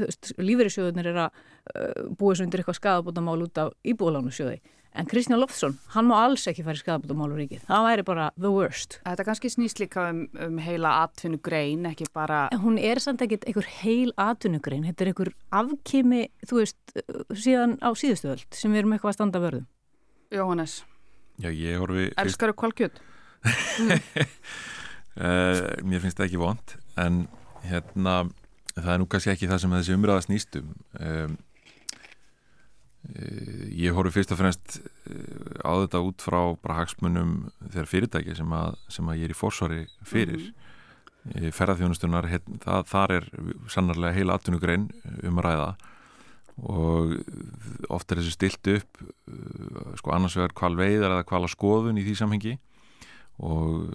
lífeyrissjóðunir er að uh, búa svo undir eitthvað skadabótamál út af íbúðalánusjóði en Kristján Loftsson, hann má alls ekki fara í skadabótamál á ríkið, það væri bara the worst. Þetta kannski snýst líka um, um heila atvinnugrein, ekki bara... En hún er samt ekkit einhver heil atvinnugrein, þetta er einhver afkimi, þú veist, síðan á síðustöðöld sem við erum eitthvað að standa vörðum. Jóhannes, Já, ég horfi... elskaru kvalkjöld? Uh, mér finnst það ekki vond en hérna það er nú kannski ekki það sem þessi umræða snýstum um, uh, ég horfi fyrst og fremst uh, á þetta út frá bara hagsmunum þegar fyrirtæki sem að, sem að ég er í fórsvari fyrir mm -hmm. ferðarþjónustunar það, þar er sannarlega heila atvinnugrein um að ræða og oft er þessu stilt upp sko annars vegar kval veiðar eða kvala skoðun í því samhengi. Og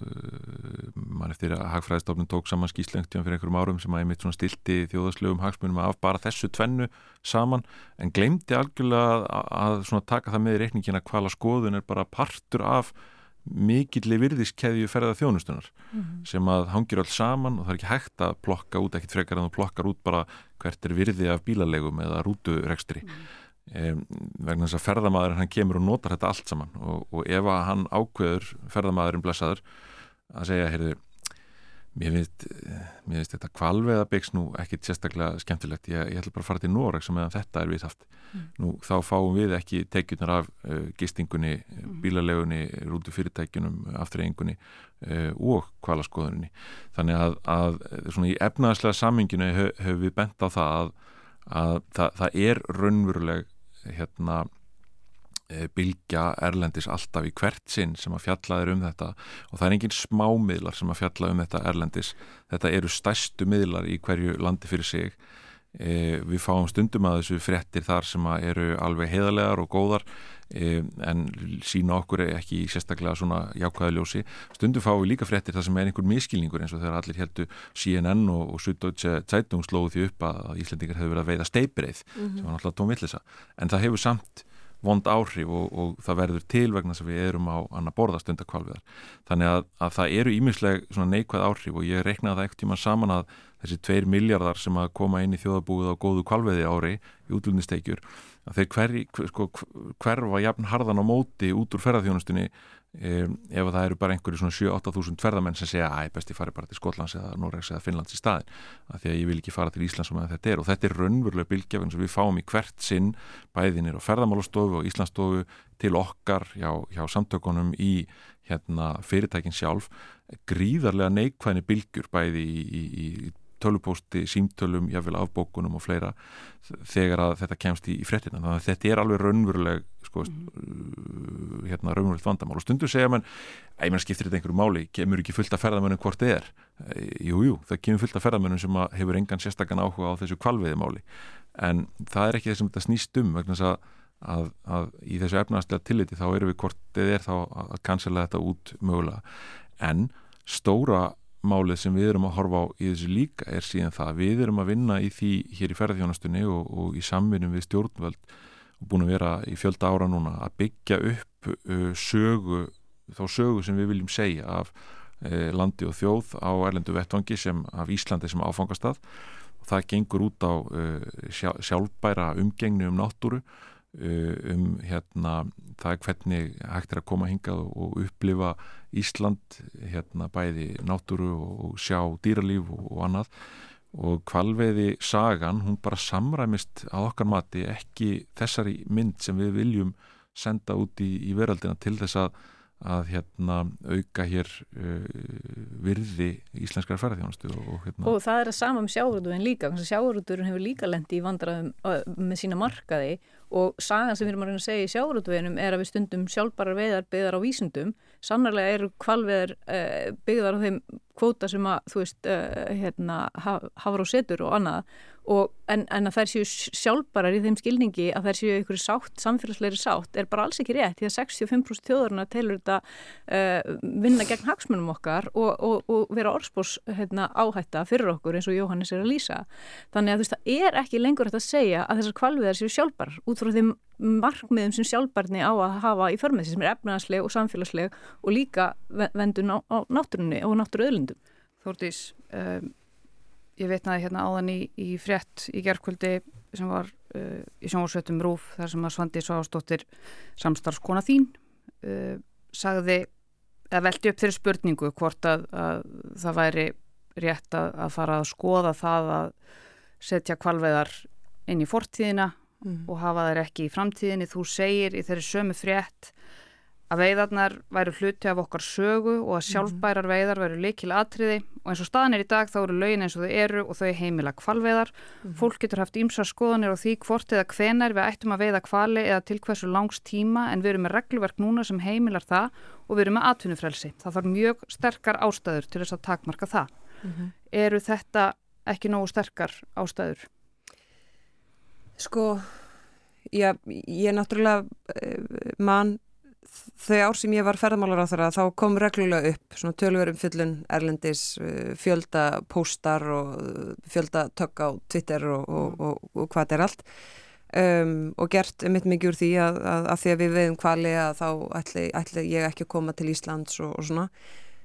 mann eftir að Hagfræðistofnun tók saman skýslengtjum fyrir einhverjum árum sem að ég mitt svona stilti þjóðaslögum hagsmunum af bara þessu tvennu saman en glemdi algjörlega að, að taka það með í reikningina hvala skoðun er bara partur af mikilli virðiskeðju ferða þjónustunar mm -hmm. sem að hangir alls saman og það er ekki hægt að plokka út ekkit frekar en þú plokkar út bara hvert er virði af bílalegum eða rúturekstri mm -hmm um, vegna þess að ferðamæðurinn hann kemur og notar þetta allt saman og, og ef að hann ákveður ferðamæðurinn blessaður að segja, heyrðu mér finnst, mér finnst þetta kvalveða byggs nú ekkit sérstaklega skemmtilegt ég, ég ætla bara að fara til Noreg sem meðan þetta er við haft mm. nú þá fáum við ekki tekjunar af uh, gistingunni mm. bílalegunni, rútu fyrirtækjunum afturrengunni uh, og kvalaskoðunni þannig að, að svona í efnaðslega samminginu höfum hef við bent á það að, að það, það er raunveruleg hérna bylgja Erlendis alltaf í hvert sinn sem að fjallaður um þetta. Og það er enginn smámiðlar sem að fjalla um þetta Erlendis, þetta eru stærstu miðlar í hverju landi fyrir sig. E, við fáum stundum að þessu frettir þar sem að eru alveg heðalegar og góðar e, en sína okkur ekki sérstaklega svona jákvæðaljósi stundum fáum við líka frettir þar sem er einhver miskilningur eins og þegar allir heldur CNN og, og Suddeutsche Zeitung slóðu því upp að Íslandingar hefur verið að veiða steipreið mm -hmm. sem var náttúrulega tómillisa en það hefur samt vond áhrif og, og það verður til vegna sem við erum á annar borðastundakvalviðar. Þannig að, að það eru ímisleg neikvæð áhrif og ég reiknaði það ekkert tíma saman að þessi tveir miljardar sem að koma inn í þjóðabúið á góðu kvalviði ári í útlunnisteikjur, að þeir hver, sko, hverfa jafn harðan á móti út úr ferðarþjónustunni Um, ef það eru bara einhverju svona 7-8 þúsund ferðamenn sem segja að ég besti fari bara til Skotlands eða Norregs eða Finnlands í staðin af því að ég vil ekki fara til Íslands sem þetta er. Og þetta er raunverulega bylgjafinn sem við fáum í hvert sinn. Bæðinir á ferðamálastofu og Íslandsstofu til okkar hjá, hjá samtökunum í hérna, fyrirtækin sjálf. Gríðarlega neikvæðni bylgjur bæði í, í, í tölupósti, símtölum, jáfnveil afbókunum og fleira þegar að þetta kemst í, í frettina. Þannig að þetta er alveg raunveruleg sko, mm. hérna raunverulegt vandamál og stundu segja mann, að ég menn skiptir þetta einhverju máli, kemur ekki fullt af ferðamönnum hvort þið er. Jújú, jú, það kemur fullt af ferðamönnum sem hefur engan sérstakann áhuga á þessu kvalviði máli en það er ekki það sem þetta snýst um vegna þess að Að, að í þessu efnaðslega tilliti þá erum við hvort þið er þá að cancela þetta út mögulega en stóra málið sem við erum að horfa á í þessu líka er síðan það við erum að vinna í því hér í ferðarþjónastunni og, og í samvinnum við stjórnvöld og búin að vera í fjölda ára núna að byggja upp uh, sögu, þá sögu sem við viljum segja af uh, landi og þjóð á erlendu vettvangi sem af Íslandi sem áfangastað. Og það gengur út á uh, sjálfbæra umgengni um náttúru um hérna það hvernig hægt er að koma hingað og upplifa Ísland hérna bæði náttúru og sjá dýralíf og, og annað. Og kvalveiði sagan, hún bara samræmist að okkar mati ekki þessari mynd sem við viljum senda út í, í veraldina til þess að að hérna auka hér uh, virði íslenskar ferðarþjónustu og, hérna... og það er að sama um sjáurúturinn líka sjáurúturinn hefur líka lendi í vandraðum með sína markaði. Og sagan sem við erum að reyna að segja í sjáurúturinn er að við stundum sjálfbara veðar byggðar á vísundum sannarlega eru kvalveðar uh, byggðar á þeim kvóta sem að þú veist uh, hérna, hafur og setur og annað. Og, en, en að þær séu sjálfbarar í þeim skilningi að þær séu ykkur sátt, samfélagsleiri sátt er bara alls ekki rétt því að 65% þjóðurna telur þetta uh, vinna gegn hagsmunum okkar og, og, og vera orðspós hérna, áhætta fyrir okkur eins og Jóhannes er að lýsa. Þannig að þú veist það er ekki lengur hægt að segja að þessar kvalviðar séu sjálfbarar út frá þeim markmiðum sem sjálfbarni á að hafa í förmessi sem er efnaðsleg og samfélagsleg og líka vendun á, á náttúrunni og náttúruöðlundum Þórtís um ég veitnaði hérna áðan í, í frétt í gerðkvöldi sem var uh, í sjónvarsveitum Rúf þar sem að Svandi Sváastóttir samstarfskona þín uh, sagði eða veldi upp þeirri spurningu hvort að, að það væri rétt að, að fara að skoða það að setja kvalveðar inn í fortíðina mm. og hafa þeir ekki í framtíðinni þú segir í þeirri sömu frétt að veiðarnar væru hluti af okkar sögu og að mhm. sjálfbærar veiðar væru likil atriði og eins og staðan er í dag þá eru lögin eins og þau eru og þau heimila kvalveiðar. Mm. Fólk getur haft ímsa skoðanir á því hvort eða hvenar við ættum að veiða kvali eða til hversu langs tíma en við erum með reglverk núna sem heimilar það og við erum með atvinnufrelsi. Það þarf mjög sterkar ástæður til þess að takmarka það. Mm -hmm. Eru þetta ekki nógu sterkar ástæður? Sko, já, ég er náttúrulega uh, mann þau ár sem ég var ferðamálar á þeirra þá kom reglulega upp svona tölverum fyllun erlendis uh, fjölda póstar og uh, fjölda tök á Twitter og, og, mm. og, og hvað er allt. Um, og gert mitt mikið úr því að, að, að því að við veiðum kvali að þá ætli, ætli ég ekki að koma til Íslands og svona.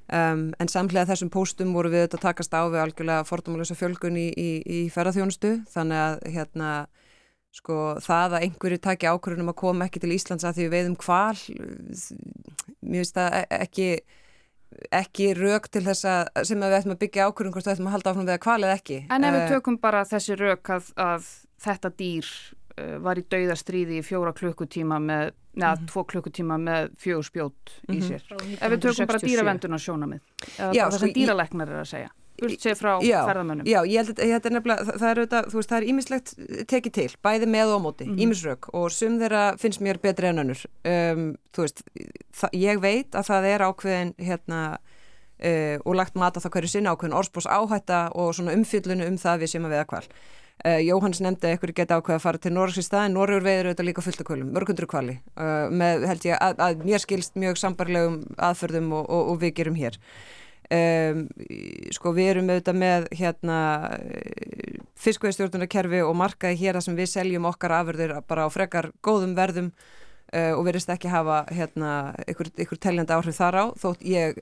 Um, en samlega þessum póstum voru við þetta takast á við algjörlega fordómalösa fjölgun í, í, í ferðarþjónustu þannig að hérna sko það að einhverju taki ákvörðunum að koma ekki til Íslands að því við veiðum hval mér finnst það e- ekki ekki rauk til þess að sem að við ættum að byggja ákvörðun hvort við ættum að halda áfram við að hval eða ekki En ef við eh, tökum bara þessi rauk að, að þetta dýr uh, var í dauðastríði í fjóra klukkutíma með neða mm -hmm. tvo klukkutíma með fjögur spjót í mhm. sér mm -hmm. ef við tökum bara dýravenduna sjónamið eða það sem dýraleknar er að segja sér frá ferðamönnum. Já, ég held að þetta er nefnilega, það, er auðvitað, þú veist, það er ímislegt tekið til, bæði með og móti, ímisrök mm -hmm. og sum þeirra finnst mér betri en önnur. Um, þú veist, ég veit að það er ákveðin, hérna, uh, og lagt mata það hverju sinna ákveðin orðspós áhætta og svona umfyllunu um það við sem að veða kval. Uh, Jóhanns nefndi að ykkur geta ákveð að fara til Norraks í staðin, Norrur veður auðvitað líka fullt af kvölum, mörgundur kvali, uh, með held ég að, að mér skilst mjög sambarlegum aðförðum og, og, og við gerum hér. Um, sko við erum auðvitað með hérna fiskveistjórnarkerfi og markaði hér að sem við seljum okkar afurðir bara á frekar góðum verðum uh, og verðist ekki hafa hérna ykkur, ykkur teljandi áhrif þar á þótt ég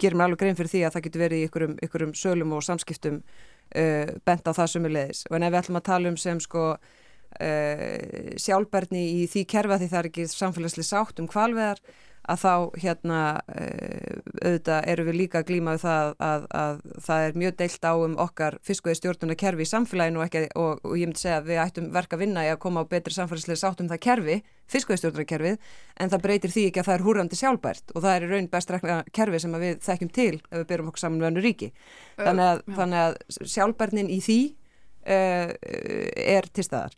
ger mér alveg grein fyrir því að það getur verið í ykkurum, ykkurum sölum og samskiptum uh, bent á það sumulegis og en ef við ætlum að tala um sem sko uh, sjálfberðni í því kerfa því það er ekki samfélagslega sátt um kvalveðar að þá hérna uh, auðvitað eru við líka að glíma við það að, að, að það er mjög deilt á um okkar fiskveið stjórnuna kerfi í samfélaginu og, ekki, og, og ég myndi segja að við ættum verka að vinna í að koma á betri samfélagslega sátt um það kerfi, fiskveið stjórnuna kerfið en það breytir því ekki að það er húrandi sjálfbært og það er í raun best rekna kerfi sem við þekkjum til ef við byrjum okkur saman með önnu ríki þannig að, þannig að sjálfbærnin í því uh, er til staðar.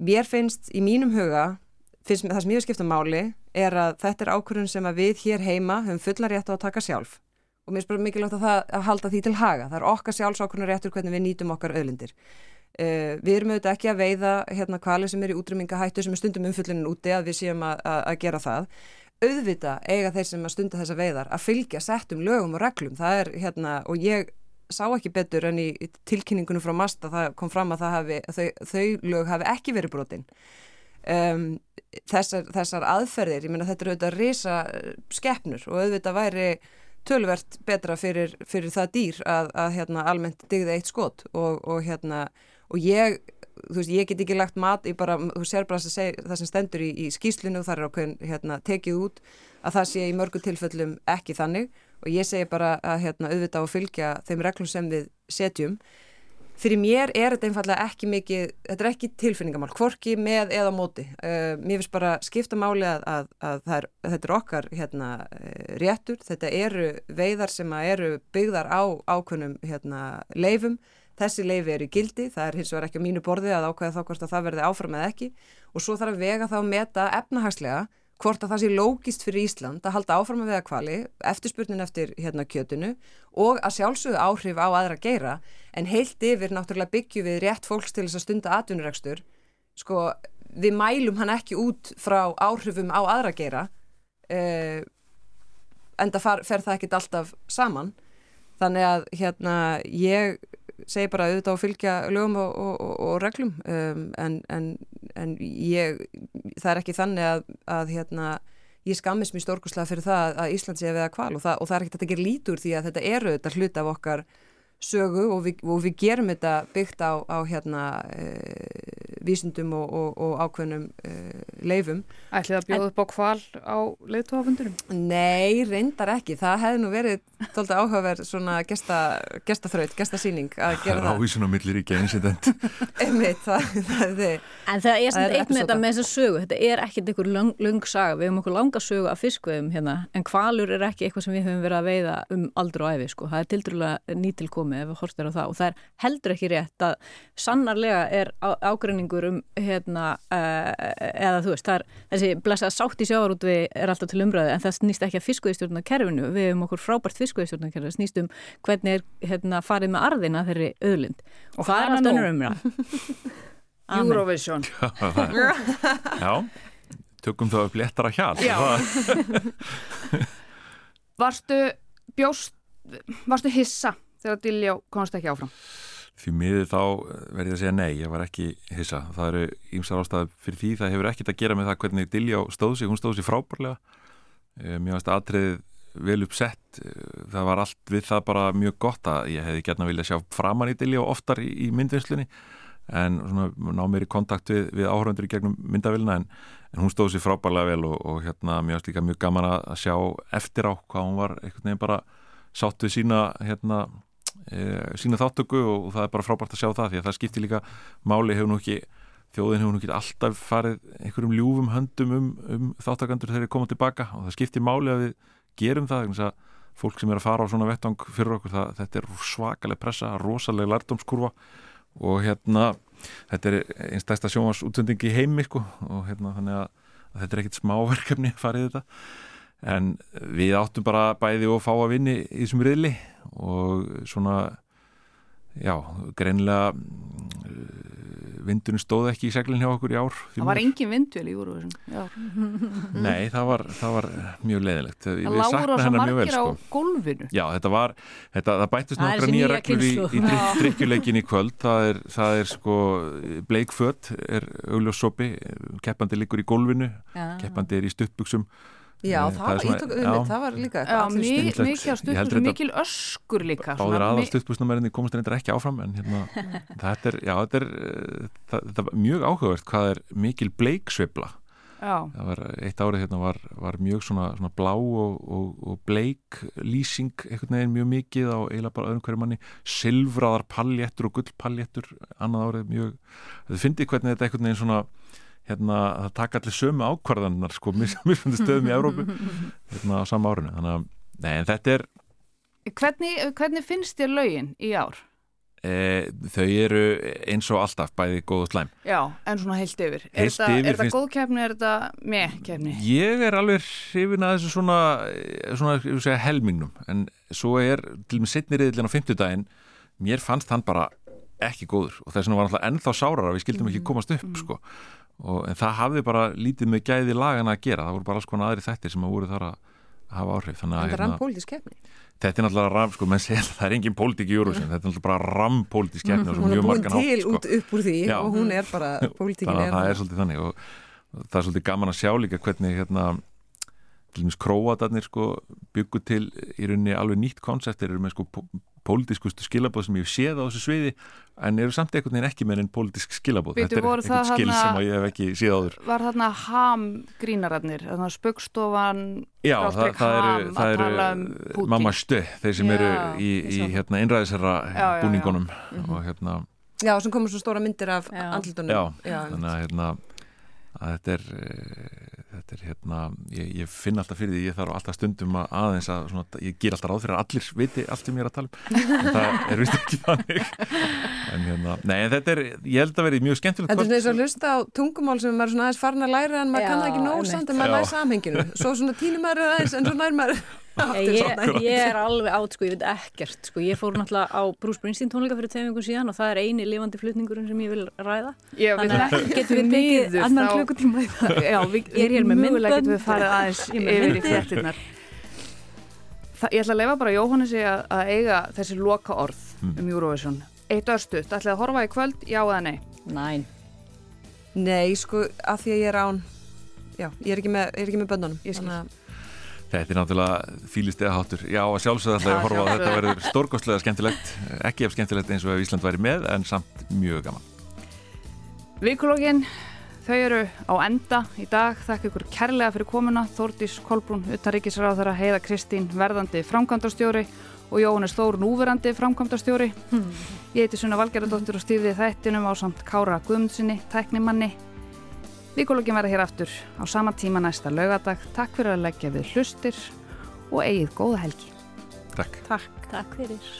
Mér finnst í mínum huga finnst það sem ég hef skipt um máli er að þetta er ákvörðun sem að við hér heima höfum fullar rétt á að taka sjálf. Og mér bara mikilvægt að, það, að halda því til haga. Það er okkar sjálfsákvörðun réttur hvernig við nýtum okkar öðlindir uh, við erum auðvitað ekki að veiða hérna kvali sem er í útrymingahættu sem er stundum umfullunin úti að við séum að, að, að gera það. Auðvita eiga þeir sem að stunda þessa veiðar að fylgja settum lögum og reglum. Það er hérna og ég sá ekki betur en í tilkynningunum frá Masta það kom fram að hafi, þau, þau lög hafi ekki verið brotin um, þessar, þessar aðferðir, ég menna þetta eru auðvitað risa eh, skeppnur og auðvitað væri tölvert betra fyrir, fyrir það dýr að, að hérna, almennt digði eitt skot og, og, hérna, og ég veist, ég get ekki lagt mat í bara, þú sér bara seg, það sem stendur í, í skýslinu og það er ákveðin hérna, tekið út að það sé í mörgu tilfellum ekki þannig. Og ég segi bara að hérna, auðvitað og fylgja þeim reglum sem við setjum fyrir mér er þetta einfallega ekki mikið, þetta er ekki tilfinningamál, hvorki með eða móti. Uh, mér finnst bara skipta máli að, að, að, er, að þetta er okkar hérna, uh, réttur, þetta eru veiðar sem eru byggðar á ákveðnum hérna, leifum, þessi leifi eru gildi, það er hins vegar ekki á mínu borði að ákveða þá hvort að það verði áfram eða ekki. Og svo þarf að vega þá að meta efnahagslega hvort að það sé lógist fyrir Ísland að halda áfram að vega kvali, eftirspurnin eftir hérna kjötunu og að sjálfsögðu áhrif á aðra geira en heilt yfir náttúrulega byggju við rétt fólks til þess að stunda atvinnuregstur sko við mælum hann ekki út frá áhrifum á aðra geira uh, en það fer það ekkit alltaf saman. Þannig að hérna ég segi bara auðvitað að fylgja lögum og, og, og, og reglum um, en, en, en ég, það er ekki þannig að, að hérna, ég skammist mér stórkuslega fyrir það að Ísland sé að veða kval og það, það er ekki þetta að gera lítur því að þetta eru þetta hlut af okkar sögu og við, og við gerum þetta byggt á, á hérna e, vísundum og, og, og ákveðnum e, leifum. Ætlið að bjóða upp á kval á leituafundurum? Nei, reyndar ekki. Það hefði nú verið tólta áhugaverð svona gestaþraut, gestasýning að gera það. Það er ávísun á millir í geinsident. Einmitt, það, það er þið. En það er svona eitt með þetta með þessa sögu. Þetta er ekkert einhver lang saga. Við hefum okkur langa sögu af fiskveðum hérna, en kvalur er ekki eitthvað sem við höfum verið að veiða um aldur og æfi, sko. Nýtilkomið ef við horstum á það. Og það er heldur ekki rétt að sannarlega er ágreiningur um hérna, uh, eða þú veist, það er þessi blessað sátt í sjávarútvi er alltaf til umræði en það snýst ekki að fiskveðistjórna kerfinu. Við hefum okkur frábært fiskveðistjórnarkerfi snýst um hvernig er hérna, farið með arðina þeirri öðlind og, og það er alltaf umræða Eurovision. Já, tökum það upp léttara hjál Varstu bjóst Varstu hissa þegar Diljá komst ekki áfram? Því miður þá verði ég að segja nei, ég var ekki hissa. Það eru ímsar ástæði fyrir því, það hefur ekkert að gera með það hvernig Diljá stóð sig, hún stóð sig frábærlega. Eh, mér finnst aðtriðið vel uppsett, eh, það var allt við það bara mjög gott að ég hefði gert að vilja sjá framann í Diljá oftar í, í myndvinslunni en ná mér í kontakt við, við áhöröndur í gegnum myndavillina en, en hún stóð sig frábærlega vel og, og hérna mér finnst líka mjög gaman að sjá eftir á hvað hún var einhvern veginn bara sátt við sína hérna sína þáttöku og, það er bara frábært að sjá það því að það skiptir líka máli hefur nú ekki þjóðin hefur nú ekki alltaf farið einhverjum ljúfum höndum um, um þáttakandur þegar þeir koma tilbaka og það skiptir máli að við gerum það fólk sem er að fara á svona vettvang fyrir okkur það, þetta er svakalega pressa, rosalega lærdomskurva og hérna þetta er einstæsta sjónvars útsendingi í heimi sko, og hérna þannig að, að þetta er ekkit smáverkefni að fara í þetta en við áttum bara bæði og fá að vinni í þessum riðli og svona já, greinlega vindunum stóð ekki í seglinn hjá okkur í ár Það var engin vindvel í úr Nei, það var, það var mjög leðilegt Það lágur á svo margir á sko. gólfinu. Já, þetta var, þetta, það bættist nokkra nýja reglur í, í drikkjuleikin í kvöld. Það er, það er sko bleikfött er augljóssopi keppandi liggur í gólfinu keppandi er í stuttbuksum Já, það, það, svona, tók, já, það var líka já, mikil, öskur líka Báðir aðal stuttbúsnumærinni komast reyndir ekki áfram en hérna, þetta er, já, þetta er það, það er mjög áhugavert hvað er mikil bleiksveibla það var eitt árið hérna var, var mjög svona, svona blá og, og, og bleik lýsing einhvern veginn mjög mikið á eiginlega bara öðrum hverju manni. Silfraðar paljettur og gullpaljettur annað árið mjög, þetta finnir hvernig þetta einhvern veginn svona hérna, það taka allir sömu ákvarðanar sko, misfundi stöðum í Európu hérna á sama árinu. Þannig að, nei, en þetta er Hvernig, hvernig finnst þér laugin í ár? E, þau eru eins og alltaf bæði góð og slæm. Já, en svona heilt yfir. Heilt Er þetta, yfir, þetta góð kefni, er þetta með kefni? Ég er alveg hrifin að þessu svona, svona segja, helmingnum. En svo er, til og með setni riðilin á fymtudaginn, mér fannst hann bara ekki góður. Og þess vegna var alltaf ennþá sárar að við skildum ekki komast upp mm. sko og, en það hafði bara lítið með gæði lagan að gera, það voru bara alls konar aðri þættir sem að voru þar að hafa áhrif En það er rampólitísk kefni? Þetta er náttúrulega ram, sko, menn segja að það er engin pólitík í júrusin, þetta er náttúrulega bara rampólitísk kefni mm, Hún er búin til átt, sko. út upp úr því Já. og hún er bara pólitíkin Þannig að það er svolítið þannig og það er svolítið gaman að sjá líka hvernig hérna til dæmis króatarnir sko byggu til í rauninni alveg nýtt koncept. Þeir eru með sko pólitískustu skilabóð sem ég hef séð á þessu sviði en eru samt einhvern veginn ekki með einn pólitísk skilabóð þetta er einhvern skil þarna- sem að ég hef ekki séð áður. Var þarna ham grínararnir, þarna spöggstofan Já, það, það eru, það að eru um mamma stu, þeir sem Já, eru í, í hérna, innræðisherra Já, já, já. búningunum Mhm. og hérna, Já, sem komur svo stóra myndir af andlutunum. já, Já, þannig að hérna að þetta er þetta er hérna, ég, ég finn alltaf fyrir því ég þarf alltaf stundum að aðeins að svona, ég ger alltaf ráð fyrir að allir viti allt sem ég er að tala um. En það er vist ekki þannig. En hérna, nei en þetta er ég held að verði mjög skemmtilegt Þetta er svona eins og að hlusta á tungumál sem maður er svona aðeins farin að læra en maður Já, kann það ekki nóg samt en maður læri samhenginu. Svo svona týnir maður aðeins en svo nær maður Ég, ég er alveg átt sko, ég veit ekkert sko, ég fór náttúrulega á Bruce Springsteen tónleika fyrir tveim vikum síðan og það er eini lifandi flutningurinn sem ég vil ræða. Já, Þannig að getum við tekið annan klukkutíma í það. Já, við, Ég er hér með myndbönd. getum við farið aðeins yfir í Það, Ég ætla að leifa bara Jóhannesi að, að eiga þessi loka orð Mm. um Eurovision. Eitt örstuðt, ætlaði að horfa í kvöld, já eða nei? Næn Nei, sko, að því að ég er án. Já, ég er ekki með, ég er ekki með Þetta er náttúrulega fýlistega hátur Já, að sjálfsögða ætla ég að horfa á þetta verður stórkostlega skemmtilegt ekki ef skemmtilegt eins og ef Ísland væri með en samt mjög gaman Vikulógin, þau eru á enda í dag. Þakka ykkur kærlega fyrir komuna. Þórdís Kolbrún, utanríkisráðara, Heiða Kristín, verðandi framkvæmdastjóri og Jóhannes Þór, núverandi framkvæmdastjóri. Ég heiti Sunna Valgerðardóttir og stýrði þættinum á samt Kára Guðmundsinni, tæknimanni. Líkulógin verða hér aftur á sama tíma næsta laugadag. Takk fyrir að leggja við hlustir og eigið góða helgi. Takk. Takk, Takk fyrir.